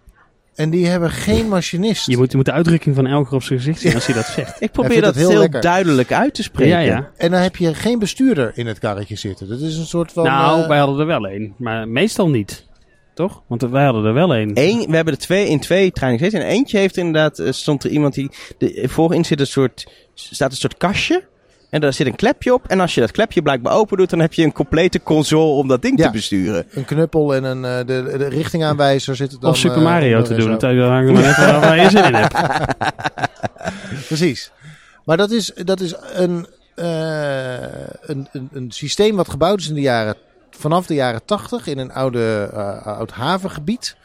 En die hebben geen machinist. Je moet, je moet de uitdrukking van Elger op zijn gezicht zien als hij dat zegt. Ik probeer dat heel duidelijk uit te spreken. Ja, ja. En dan heb je geen bestuurder in het karretje zitten. Dat is een soort van... nou, eh, wij hadden er wel één. Maar meestal niet. Toch? Want wij hadden er wel één. Eén, we hebben er twee in twee trainingen gezeten. En eentje heeft inderdaad, eh, stond er iemand die, de, voorin zit een soort, staat een soort kastje. En daar zit een klepje op. En als je dat klepje blijkbaar open doet, dan heb je een complete console om dat ding Ja. te besturen. Een knuppel en een, eh, de, de richtingaanwijzer zit er dan... of Super eh, Mario te en doen. Dat hangt er maar net vanaf waar je zin in hebt. Precies. Maar dat is, dat is een, eh, een, een, een systeem wat gebouwd is in de jaren, vanaf de jaren 80 in een oude, eh, oud havengebied.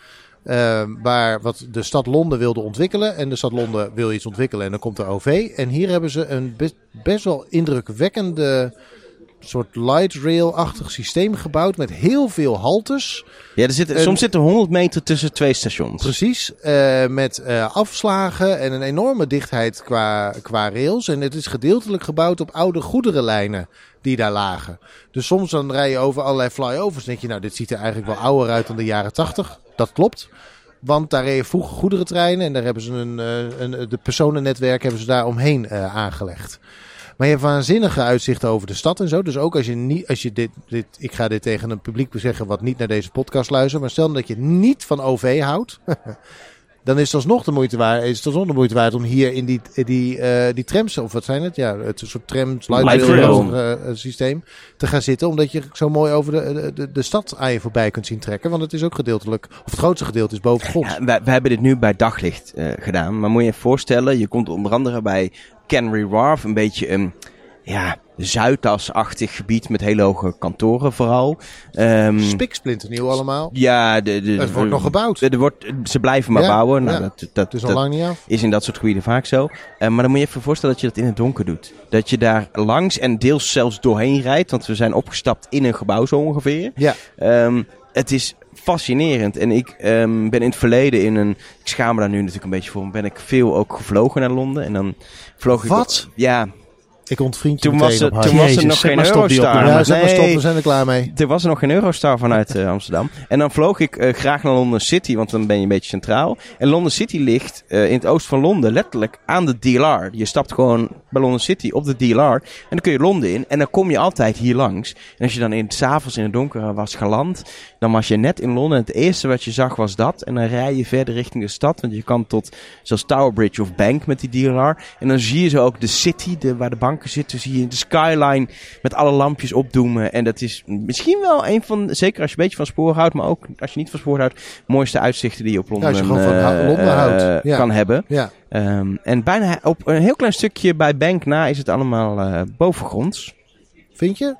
Eh, waar wat de stad Londen wilde ontwikkelen. En de stad Londen wil iets ontwikkelen en dan komt er OV. En hier hebben ze een best, best wel indrukwekkende soort light rail-achtig systeem gebouwd met heel veel haltes. Ja, er zit, soms zit er 100 meter tussen twee stations. Precies, uh, met uh, afslagen en een enorme dichtheid qua, qua rails. En het is gedeeltelijk gebouwd op oude goederenlijnen die daar lagen. Dus soms dan rij je over allerlei flyovers en denk je, nou dit ziet er eigenlijk wel ouder uit dan de jaren 80. Dat klopt. Want daar reden vroeger goederentreinen en daar hebben ze een, uh, een de personennetwerk hebben ze daar omheen aangelegd. Maar je hebt waanzinnige uitzichten over de stad en zo. Dus ook als je niet, als je dit, dit, ik ga dit tegen een publiek zeggen wat niet naar deze podcast luistert. Maar stel dat je niet van OV houdt. dan is het alsnog de moeite waard, is het alsnog de moeite waard om hier in die, die, uh, die trams, of wat zijn het? Ja, het soort trams, light rail uh, systeem te gaan zitten. Omdat je zo mooi over de, de, de stad aan je voorbij kunt zien trekken. Want het is ook gedeeltelijk, of het grootste gedeelte is boven grond. Ja, we, we, hebben dit nu bij daglicht uh, gedaan. Maar moet je je voorstellen, je komt onder andere bij Canary Wharf, een beetje een ja, Zuidas-achtig gebied met hele hoge kantoren vooral. Um, nieuw allemaal. Ja, de, de, het wordt nog gebouwd. Er wordt, ze blijven maar bouwen. Nou, ja, dat, dat, is al lang niet af. Is in dat soort gebieden vaak zo. Uh, maar dan moet je even voorstellen dat je dat in het donker doet. Dat je daar langs en deels zelfs doorheen rijdt. Want we zijn opgestapt in een gebouw zo ongeveer. Ja. Um, het is fascinerend. En ik um, ben in het verleden in een. Ik schaam me daar nu natuurlijk een beetje voor. Ben ik veel ook gevlogen naar Londen. En dan vloog ik. Wat? Ja, ik ontvriend je toen was, het, toen was er nog geen Eurostar. Ja, zeg maar stop, we zijn er klaar mee. Er was er nog geen Eurostar vanuit uh, Amsterdam. En dan vloog ik uh, graag naar London City, want dan ben je een beetje centraal. En London City ligt uh, in het oosten van Londen, letterlijk aan de DLR. Je stapt gewoon bij London City op de DLR. En dan kun je Londen in. En dan kom je altijd hier langs. En als je dan in het avonds in het donker was geland, dan was je net in Londen. Het eerste wat je zag was dat. En dan rij je verder richting de stad. Want je kan tot zoals Tower Bridge of Bank met die DLR. En dan zie je zo ook de city, de, waar de banken zitten. Zie je de skyline met alle lampjes opdoemen. En dat is misschien wel een van, zeker als je een beetje van spoor houdt. Maar ook als je niet van spoor houdt, mooiste uitzichten die je op Londen, ja, als je gewoon van uh, Londen houdt. Ja. kan hebben. Ja. Um, en bijna op een heel klein stukje bij Bank na is het allemaal uh, bovengronds. Vind je?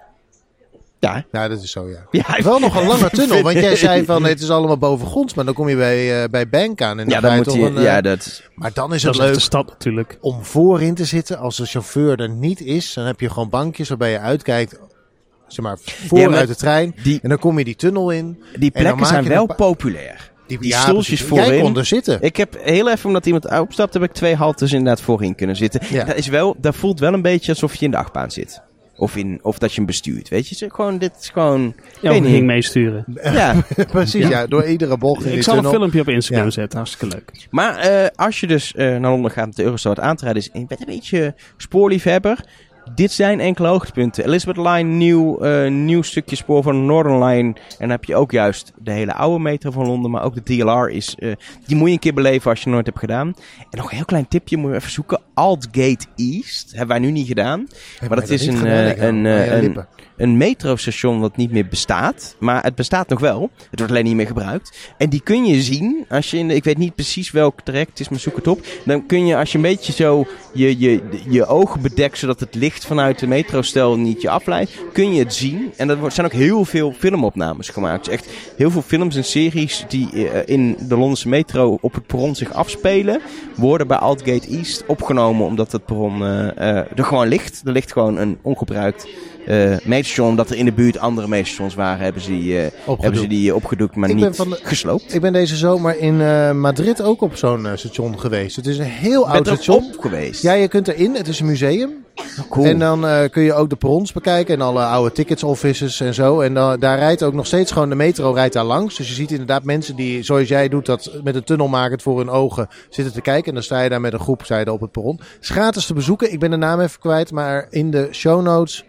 Ja. Ja, dat is zo, ja. ja wel nog een lange tunnel, want jij zei van het is allemaal bovengronds, maar dan kom je bij, uh, bij Bank aan. En dan ja, dan moet toch je, een, uh, ja, dat... Maar dan is dat het is leuk de stad natuurlijk. om voorin te zitten. Als de chauffeur er niet is, dan heb je gewoon bankjes waarbij je uitkijkt, zeg maar, voor Ja, maar uit de trein. Die, En dan kom je die tunnel in. die plekken zijn wel populair. Die, Die ja, stoeltjes precies. Jij voorin. kon er zitten. Ik heb heel even, omdat iemand opstapt, heb ik twee haltes inderdaad voorin kunnen zitten. Ja. Dat, is wel, dat voelt wel een beetje alsof je in de achtbaan zit. Of, in, of dat je hem bestuurt, weet je. Gewoon, dit is gewoon... Ja, niet. ging meesturen. Ja, Precies, ja. Door iedere bocht in Ik zal een filmpje op Instagram Ja. zetten. Hartstikke leuk. maar eh, als je dus eh, naar Londen gaat met de Eurostar wat aan te rijden is, en je bent een beetje spoorliefhebber. Dit zijn enkele hoogtepunten. Elizabeth Line, nieuw, eh, nieuw stukje spoor van de Northern Line. En dan heb je ook juist de hele oude metro van Londen. Maar ook de DLR is, eh, die moet je een keer beleven als je het nooit hebt gedaan. En nog een heel klein tipje, moet je even zoeken. Altgate East, hebben wij nu niet gedaan. Maar dat is een, gedaan? eh, een, je een- een metrostation wat niet meer bestaat. Maar het bestaat nog wel. Het wordt alleen niet meer gebruikt. En die kun je zien als je in de, ik weet niet precies welk traject het is, maar zoek het op. Dan kun je als je een beetje zo je, je, je ogen bedekt zodat het licht vanuit de metrostel niet je afleidt, kun je het zien. En er zijn ook heel veel filmopnames gemaakt. Dus echt heel veel films en series die eh, in de Londense metro op het perron zich afspelen, worden bij Altgate East opgenomen omdat het perron eh, eh, er gewoon ligt. Er ligt gewoon een ongebruikt eh metrostation, omdat er in de buurt andere metrostations waren, hebben ze die, eh, Opgedoekt. hebben ze die opgedoekt, maar Ik niet van de- gesloopt. Ik ben deze zomer in eh, Madrid ook op zo'n station geweest. Het is een heel oud er station. op geweest? Ja, je kunt erin. Het is een museum. Cool. En dan eh, kun je ook de perrons bekijken en alle oude tickets offices en zo. En dan, daar rijdt ook nog steeds gewoon de metro rijdt daar langs. Dus je ziet inderdaad mensen die, zoals jij doet, dat met een tunnel maken voor hun ogen zitten te kijken. En dan sta je daar met een groep daar op het perron. Het is gratis te bezoeken. Ik ben de naam even kwijt, maar in de show notes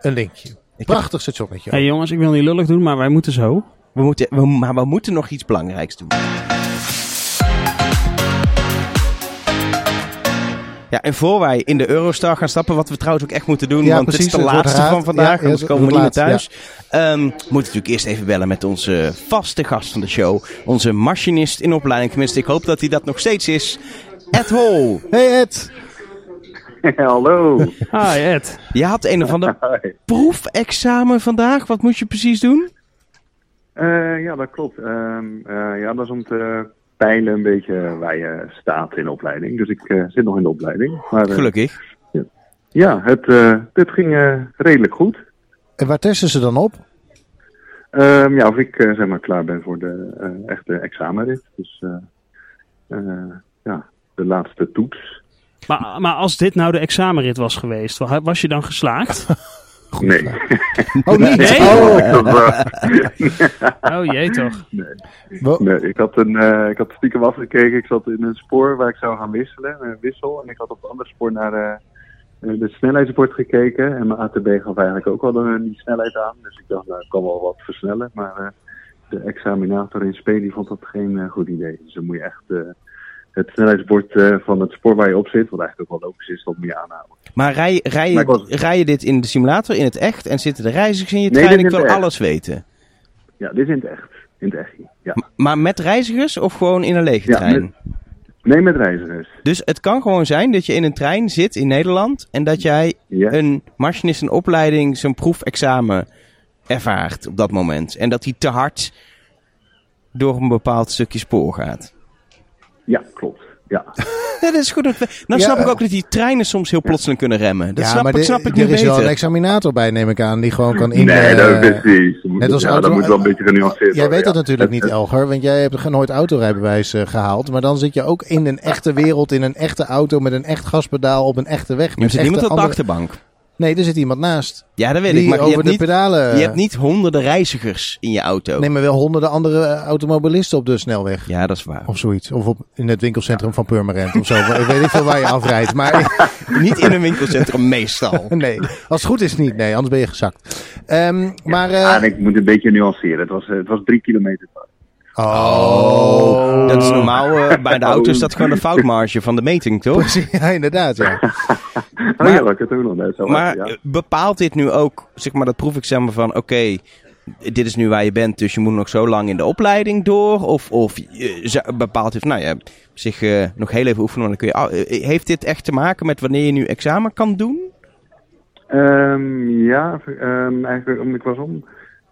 een linkje. heb- Prachtig stationnetje. Hé hey, jongens, ik wil niet lullig doen, maar wij moeten zo. We moeten, we, maar we moeten nog iets belangrijks doen. Ja, en voor wij in de Eurostar gaan stappen, wat we trouwens ook echt moeten doen, Ja, want precies, het is de laatste van vandaag, Ja, ja, anders komen we niet meer thuis. laatst, Ehm, we moeten natuurlijk eerst even bellen met onze vaste gast van de show, onze machinist in opleiding. Tenminste, ik hoop dat hij dat nog steeds is. Ed Hol, Hey Ed. Hallo. Hi Ed. je had een of ander Hi. proefexamen vandaag. Wat moet je precies doen? Eh, ja, dat klopt. Ehm, eh, ja, dat is om te peilen een beetje waar je staat in de opleiding. Dus ik eh, zit nog in de opleiding. Maar, eh, Gelukkig. Ja. Ja, het, uh, dit ging uh, redelijk goed. En waar testen ze dan op? Um, ja, of ik uh, zeg maar klaar ben voor de echte examenrit. Dus ja, de laatste toets. Maar, maar als dit nou de examenrit was geweest, was je dan geslaagd? nee. Oh, niet? Nee? Oh, oh jee toch. Nee. nee ik, had een, uh, ik had stiekem afgekeken. Ik zat in een spoor waar ik zou gaan wisselen. Een wissel. En ik had op het andere spoor naar uh, de snelheidsbord gekeken. En mijn ATB gaf eigenlijk ook wel een, die snelheid aan. Dus ik dacht, nou, ik kan wel wat versnellen. Maar uh, de examinator in SP die vond dat geen goed idee. Dus dan moet je echt het snelheidsbord uh, van het spoor waar je op zit, wat eigenlijk ook wel logisch is, dat moet je aanhouden. Maar rij, rij, was... rij je dit in de simulator, in het echt, en zitten de reizigers in je trein? Nee, ik wil alles weten. Ja, dit is in het echt. In het echt, ja. Maar met reizigers of gewoon in een lege ja, trein? Met, nee, met reizigers. Dus het kan gewoon zijn dat je in een trein zit in Nederland en dat jij ja. een machinist een opleiding, zijn proefexamen ervaart op dat moment. En dat hij te hard door een bepaald stukje spoor gaat. Ja, klopt. Ja. dat is goed. Nou snap ik ook dat die treinen soms heel plotseling kunnen remmen. Dat ja, snap, maar ik, snap ik nu Er is wel een examinator bij, neem ik aan, die gewoon kan in... Nee, dat is precies. Net als ja, auto, dat moet wel een beetje genuanceerd Jij weet dat natuurlijk niet, Elger, want jij hebt nooit autorijbewijs uh, gehaald. Maar dan zit je ook in een echte wereld, in een echte auto, met een echt gaspedaal op een echte weg. Je zit niemand op de achterbank. Nee, er zit iemand naast. Ja, dat weet ik. Maar over je hebt de niet, pedalen. Je hebt niet honderden reizigers in je auto. Nee, maar wel honderden andere eh, automobilisten op de snelweg. Ja, dat is waar. Of zoiets. Of op, in het winkelcentrum van Purmerend of zo. ik weet niet veel waar je afrijdt. Maar... niet in een winkelcentrum meestal. nee, als het goed is niet. Nee, anders ben je gezakt. Um, maar, uh... ja, ik moet een beetje nuanceren. Het was, het was drie kilometer. Oh. Dat is normaal uh, bij de auto is dat gewoon de foutmarge van de meting, toch? ja, inderdaad, ja. maar, oh ja, dat het ook nog net zo Maar ja. bepaalt dit nu ook, zeg maar, dat proefexamen van, oké, okay, dit is nu waar je bent, dus je moet nog zo lang in de opleiding door? Of, of uh, bepaalt dit, nou ja, zich uh, nog heel even oefenen, dan kun je... Uh, heeft dit echt te maken met wanneer je nu examen kan doen? Um, ja, um, eigenlijk, ik was om...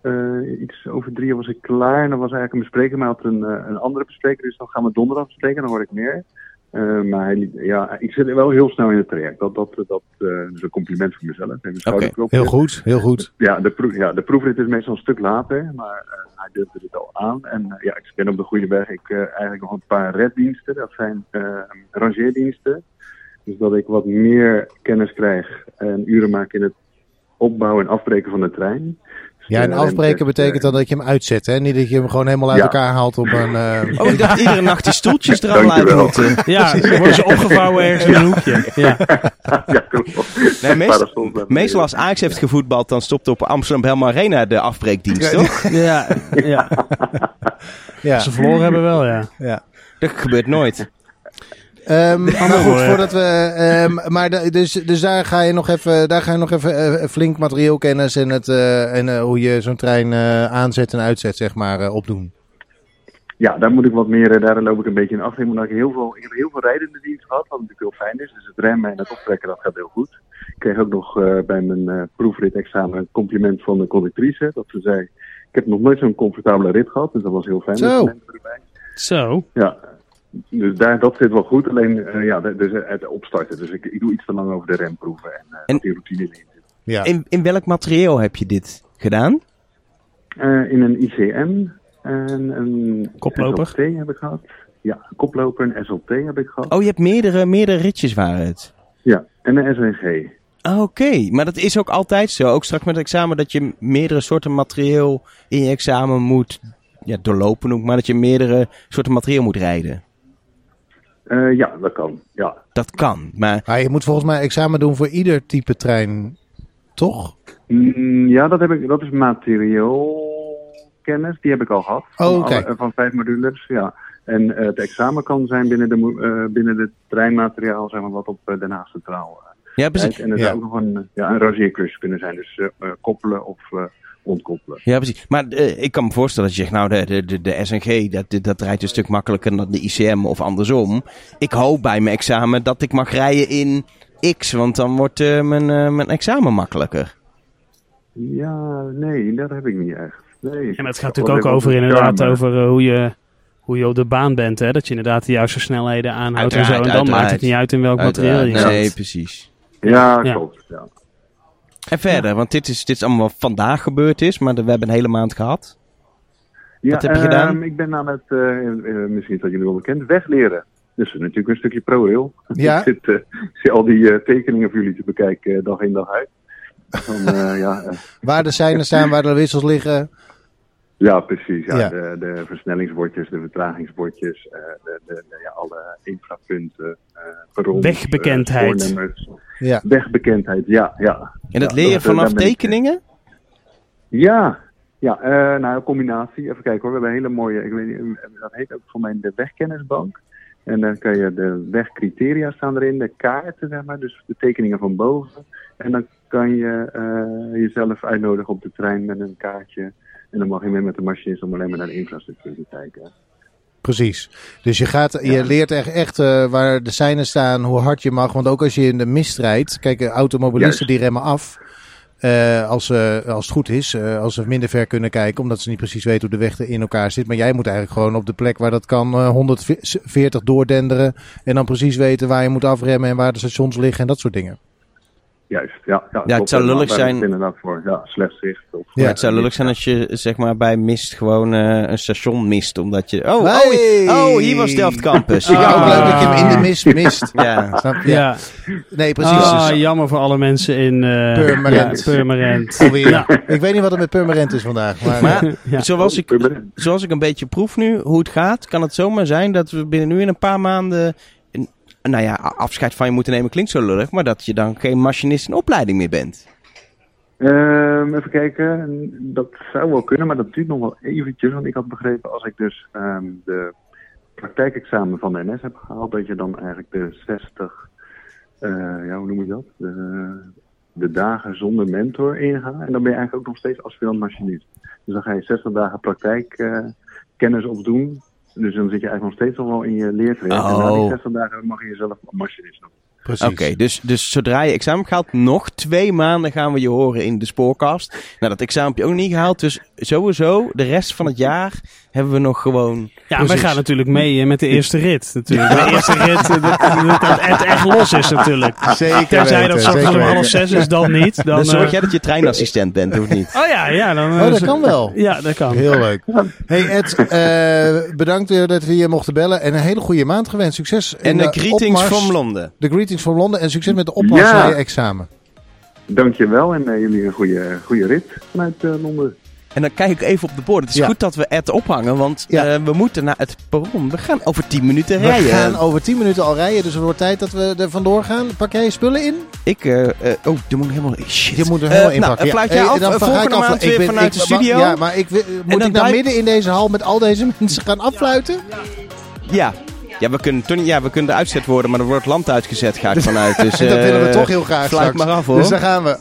Uh, iets over drie uur was ik klaar en dan was eigenlijk een bespreker, maar had een, uh, een andere bespreker, dus dan gaan we donderdag bespreken, dan hoor ik meer. Uh, maar hij, ja, ik zit wel heel snel in het traject. Dat, dat, dat is een compliment voor mezelf. Okay. Heel goed, heel goed. Ja, de, proef, ja, de proefrit is meestal een stuk later, maar hij durfde het al aan. En ja, ik ben op de goede weg. Ik eigenlijk nog een paar reddiensten, dat zijn rangeerdiensten. Dus dat ik wat meer kennis krijg en uren maak in het opbouwen en afbreken van de trein. Ja, en afbreken betekent dan dat je hem uitzet, hè? Niet dat je hem gewoon helemaal uit elkaar haalt op een... Uh... Oh, ik dacht iedere nacht die stoeltjes eraan laten moeten. Ja, dan worden ze opgevouwen ergens in een hoekje. Ja, ja nee, meestal, meestal als Ajax heeft gevoetbald, dan stopt op Amsterdam Belma Arena de afbreekdienst, toch? Ja, ja. ja. Ze verloren hebben wel, ja. ja. Dat gebeurt nooit. Um, maar goed, voordat we. Um, maar de, dus, dus daar ga je nog even, daar ga je nog even uh, flink materieelkennis en, het, uh, en uh, hoe je zo'n trein aanzet en uitzet, zeg maar, opdoen. Ja, daar moet ik wat meer, daar loop ik een beetje in achter. Ik, heel veel, ik heb heel veel rijdende dienst gehad, wat natuurlijk heel fijn is. Dus het remmen en het optrekken, dat gaat heel goed. Ik kreeg ook nog bij mijn proefrit-examen een compliment van de conductrice. Dat ze zei, ik heb nog nooit zo'n comfortabele rit gehad, dus dat was heel fijn. Zo. Zo. Ja, dus daar, dat zit wel goed. Alleen uh, ja, dus het opstarten. Dus ik, ik doe iets te lang over de remproeven en, uh, en die routine in zit. Ja. In, in welk materieel heb je dit gedaan? Uh, in een ICM en een koploper SLT heb ik gehad. Ja, een koploper en SLT heb ik gehad. Oh, je hebt meerdere, meerdere ritjes waren het? Ja, en een SNG. Ah, Oké, okay. maar dat is ook altijd zo. Ook straks met het examen dat je meerdere soorten materieel in je examen moet ja, doorlopen, noem maar dat je meerdere soorten materieel moet rijden. Uh, ja, dat kan. Ja. Dat kan, maar... maar... je moet volgens mij examen doen voor ieder type trein, toch? Mm, ja, dat, heb ik, dat is materieelkennis. Die heb ik al gehad. Oh, okay. van, van vijf modules, ja. En uh, het examen kan zijn binnen de, uh, binnen de treinmateriaal, zeg maar, wat op Den Haag Centraal ja, precies. En er ja. zou ook nog een, ja, een kunnen zijn. Dus koppelen of ontkoppelen. Ja, precies. Maar uh, ik kan me voorstellen dat je zegt, nou, de, de, de SNG, dat, dat rijdt een stuk makkelijker dan de ICM of andersom. Ik hoop bij mijn examen dat ik mag rijden in X, want dan wordt uh, mijn, uh, mijn examen makkelijker. Ja, nee, dat heb ik niet echt. Nee. En het gaat natuurlijk ook over inderdaad over hoe je hoe je op de baan bent. Hè? Dat je inderdaad de juiste snelheden aanhoudt en zo. En dan maakt het niet uit in welk materiaal je zit. Nee, precies. Ja, klopt. Ja. En verder, want dit is, dit is allemaal wat vandaag gebeurd is, maar we hebben een hele maand gehad. Ja, Wat heb je gedaan? ehm, ik ben aan het, eh, eh, misschien dat jullie wel bekend, wegleren. Dus natuurlijk een stukje ProRail. Ja. ik zit, eh, ik al die eh, tekeningen voor jullie te bekijken dag in dag uit. Dan, eh, ja, Waar de seinen staan, waar de wissels liggen. Ja, precies. Ja. Ja. De, de versnellingsbordjes, de vertragingsbordjes, eh, de, de, de- ja, alle infrapunten, eh perrons, Wegbekendheid. Ja. Wegbekendheid, ja, ja. En dat Ja, leer je dat, vanaf tekeningen? Ja, ja eh, nou, een combinatie. Even kijken hoor. We hebben een hele mooie, ik weet niet, dat heet ook voor mij de wegkennisbank. En dan kan je de wegcriteria staan erin, de kaarten, zeg maar, dus de tekeningen van boven. En dan kan je eh, jezelf uitnodigen op de trein met een kaartje. En dan mag je mee met de machinist om alleen maar naar de infrastructuur te kijken. Precies. Dus je, gaat, je leert echt, echt eh, waar de seinen staan, hoe hard je mag. Want ook als je in de mist rijdt, kijk, eh, automobilisten Juist. die remmen af. eh, als, eh, als het goed is, als ze minder ver kunnen kijken, omdat ze niet precies weten hoe de weg er in elkaar zit. Maar jij moet eigenlijk gewoon op de plek waar dat kan eh, 140 doordenderen. En dan precies weten waar je moet afremmen en waar de stations liggen en dat soort dingen. Juist, ja. Ja, het klopt. zou lullig zijn- is het Inderdaad voor, ja, slecht zicht. Of, Ja, het zou lullig zijn als je zeg maar bij mist gewoon eh, een station mist. Omdat je. Oh, Hey! oh, oh, hier was Delft Campus. Ja, Ja, ook leuk dat je hem in de mist mist. Ja. Snap je? Ja, Nee, precies. Ah, Dus jammer voor alle mensen in eh Purmerend. Ja, Purmerend. alweer. Ja. Ik weet niet wat er met permanent is vandaag. Maar, Maar Ja. zoals, ik, zoals ik een beetje proef nu hoe het gaat, kan het zomaar zijn dat we binnen nu in een paar maanden. Nou ja, afscheid van je moeten nemen klinkt zo lullig, maar dat je dan geen machinist in opleiding meer bent. Ehm, even kijken. Dat zou wel kunnen, maar dat duurt nog wel eventjes. Want ik had begrepen als ik dus ehm, de praktijkexamen van de NS heb gehaald, dat je dan eigenlijk de 60, eh, ja, hoe noem je dat? De, de dagen zonder mentor ingaat. En dan ben je eigenlijk ook nog steeds aspirant machinist. Dus dan ga je 60 dagen praktijk eh, kennis opdoen. Dus dan zit je eigenlijk nog steeds al wel in je leertraject. En na die 60 dagen mag je jezelf machinist noemen. precies. Oké, dus, dus zodra je examen hebt gehaald, nog twee maanden gaan we je horen in de spoorkast. Nou, dat examen heb je ook niet gehaald, dus sowieso de rest van het jaar hebben we nog gewoon... Ja, wij Precies. gaan natuurlijk mee eh, met de eerste rit. Natuurlijk. De eerste rit, eh, dat, het echt los is natuurlijk. Zeker Tenzij weten, dat zeker straks om half zes is, dan niet. Dan, Dan zorg eh, jij dat je treinassistent bent, of niet? Oh ja, ja. Dan, Oh, dat kan wel. Ja, dat kan. Heel leuk. Hey Ed, eh, bedankt weer dat we hier mochten bellen. En een hele goede maand gewenst. Succes. En de greetings opmars- from Londen. De greetings from Londen. En succes met de opmars Ja. naar je examen. Dankjewel en eh, jullie een goede, goede rit vanuit eh, Londen. En dan kijk ik even op de borden. Het is Ja. goed dat we Ed ophangen, want Ja. eh, we moeten naar het perron. We gaan over 10 minuten We rijden. gaan over 10 minuten al rijden. Dus het wordt tijd dat we er vandoor gaan. Pak jij je spullen in? Ik, eh, eh, oh, die moet ik helemaal... Shit. Je moet er helemaal nou, inpakken. fluit Ja. jij af, dan volgende maand weer ben- vanuit ik- de studio? Ja, maar ik, wil- moet dan ik nou midden in deze hal met al deze mensen gaan affluiten? Ja. Ja, we kunnen, toen, ja, we kunnen eruit gezet worden, maar er wordt land uitgezet, ga ik vanuit. Dus, dat willen we toch heel graag straks. maar af, hoor. Dus daar gaan we.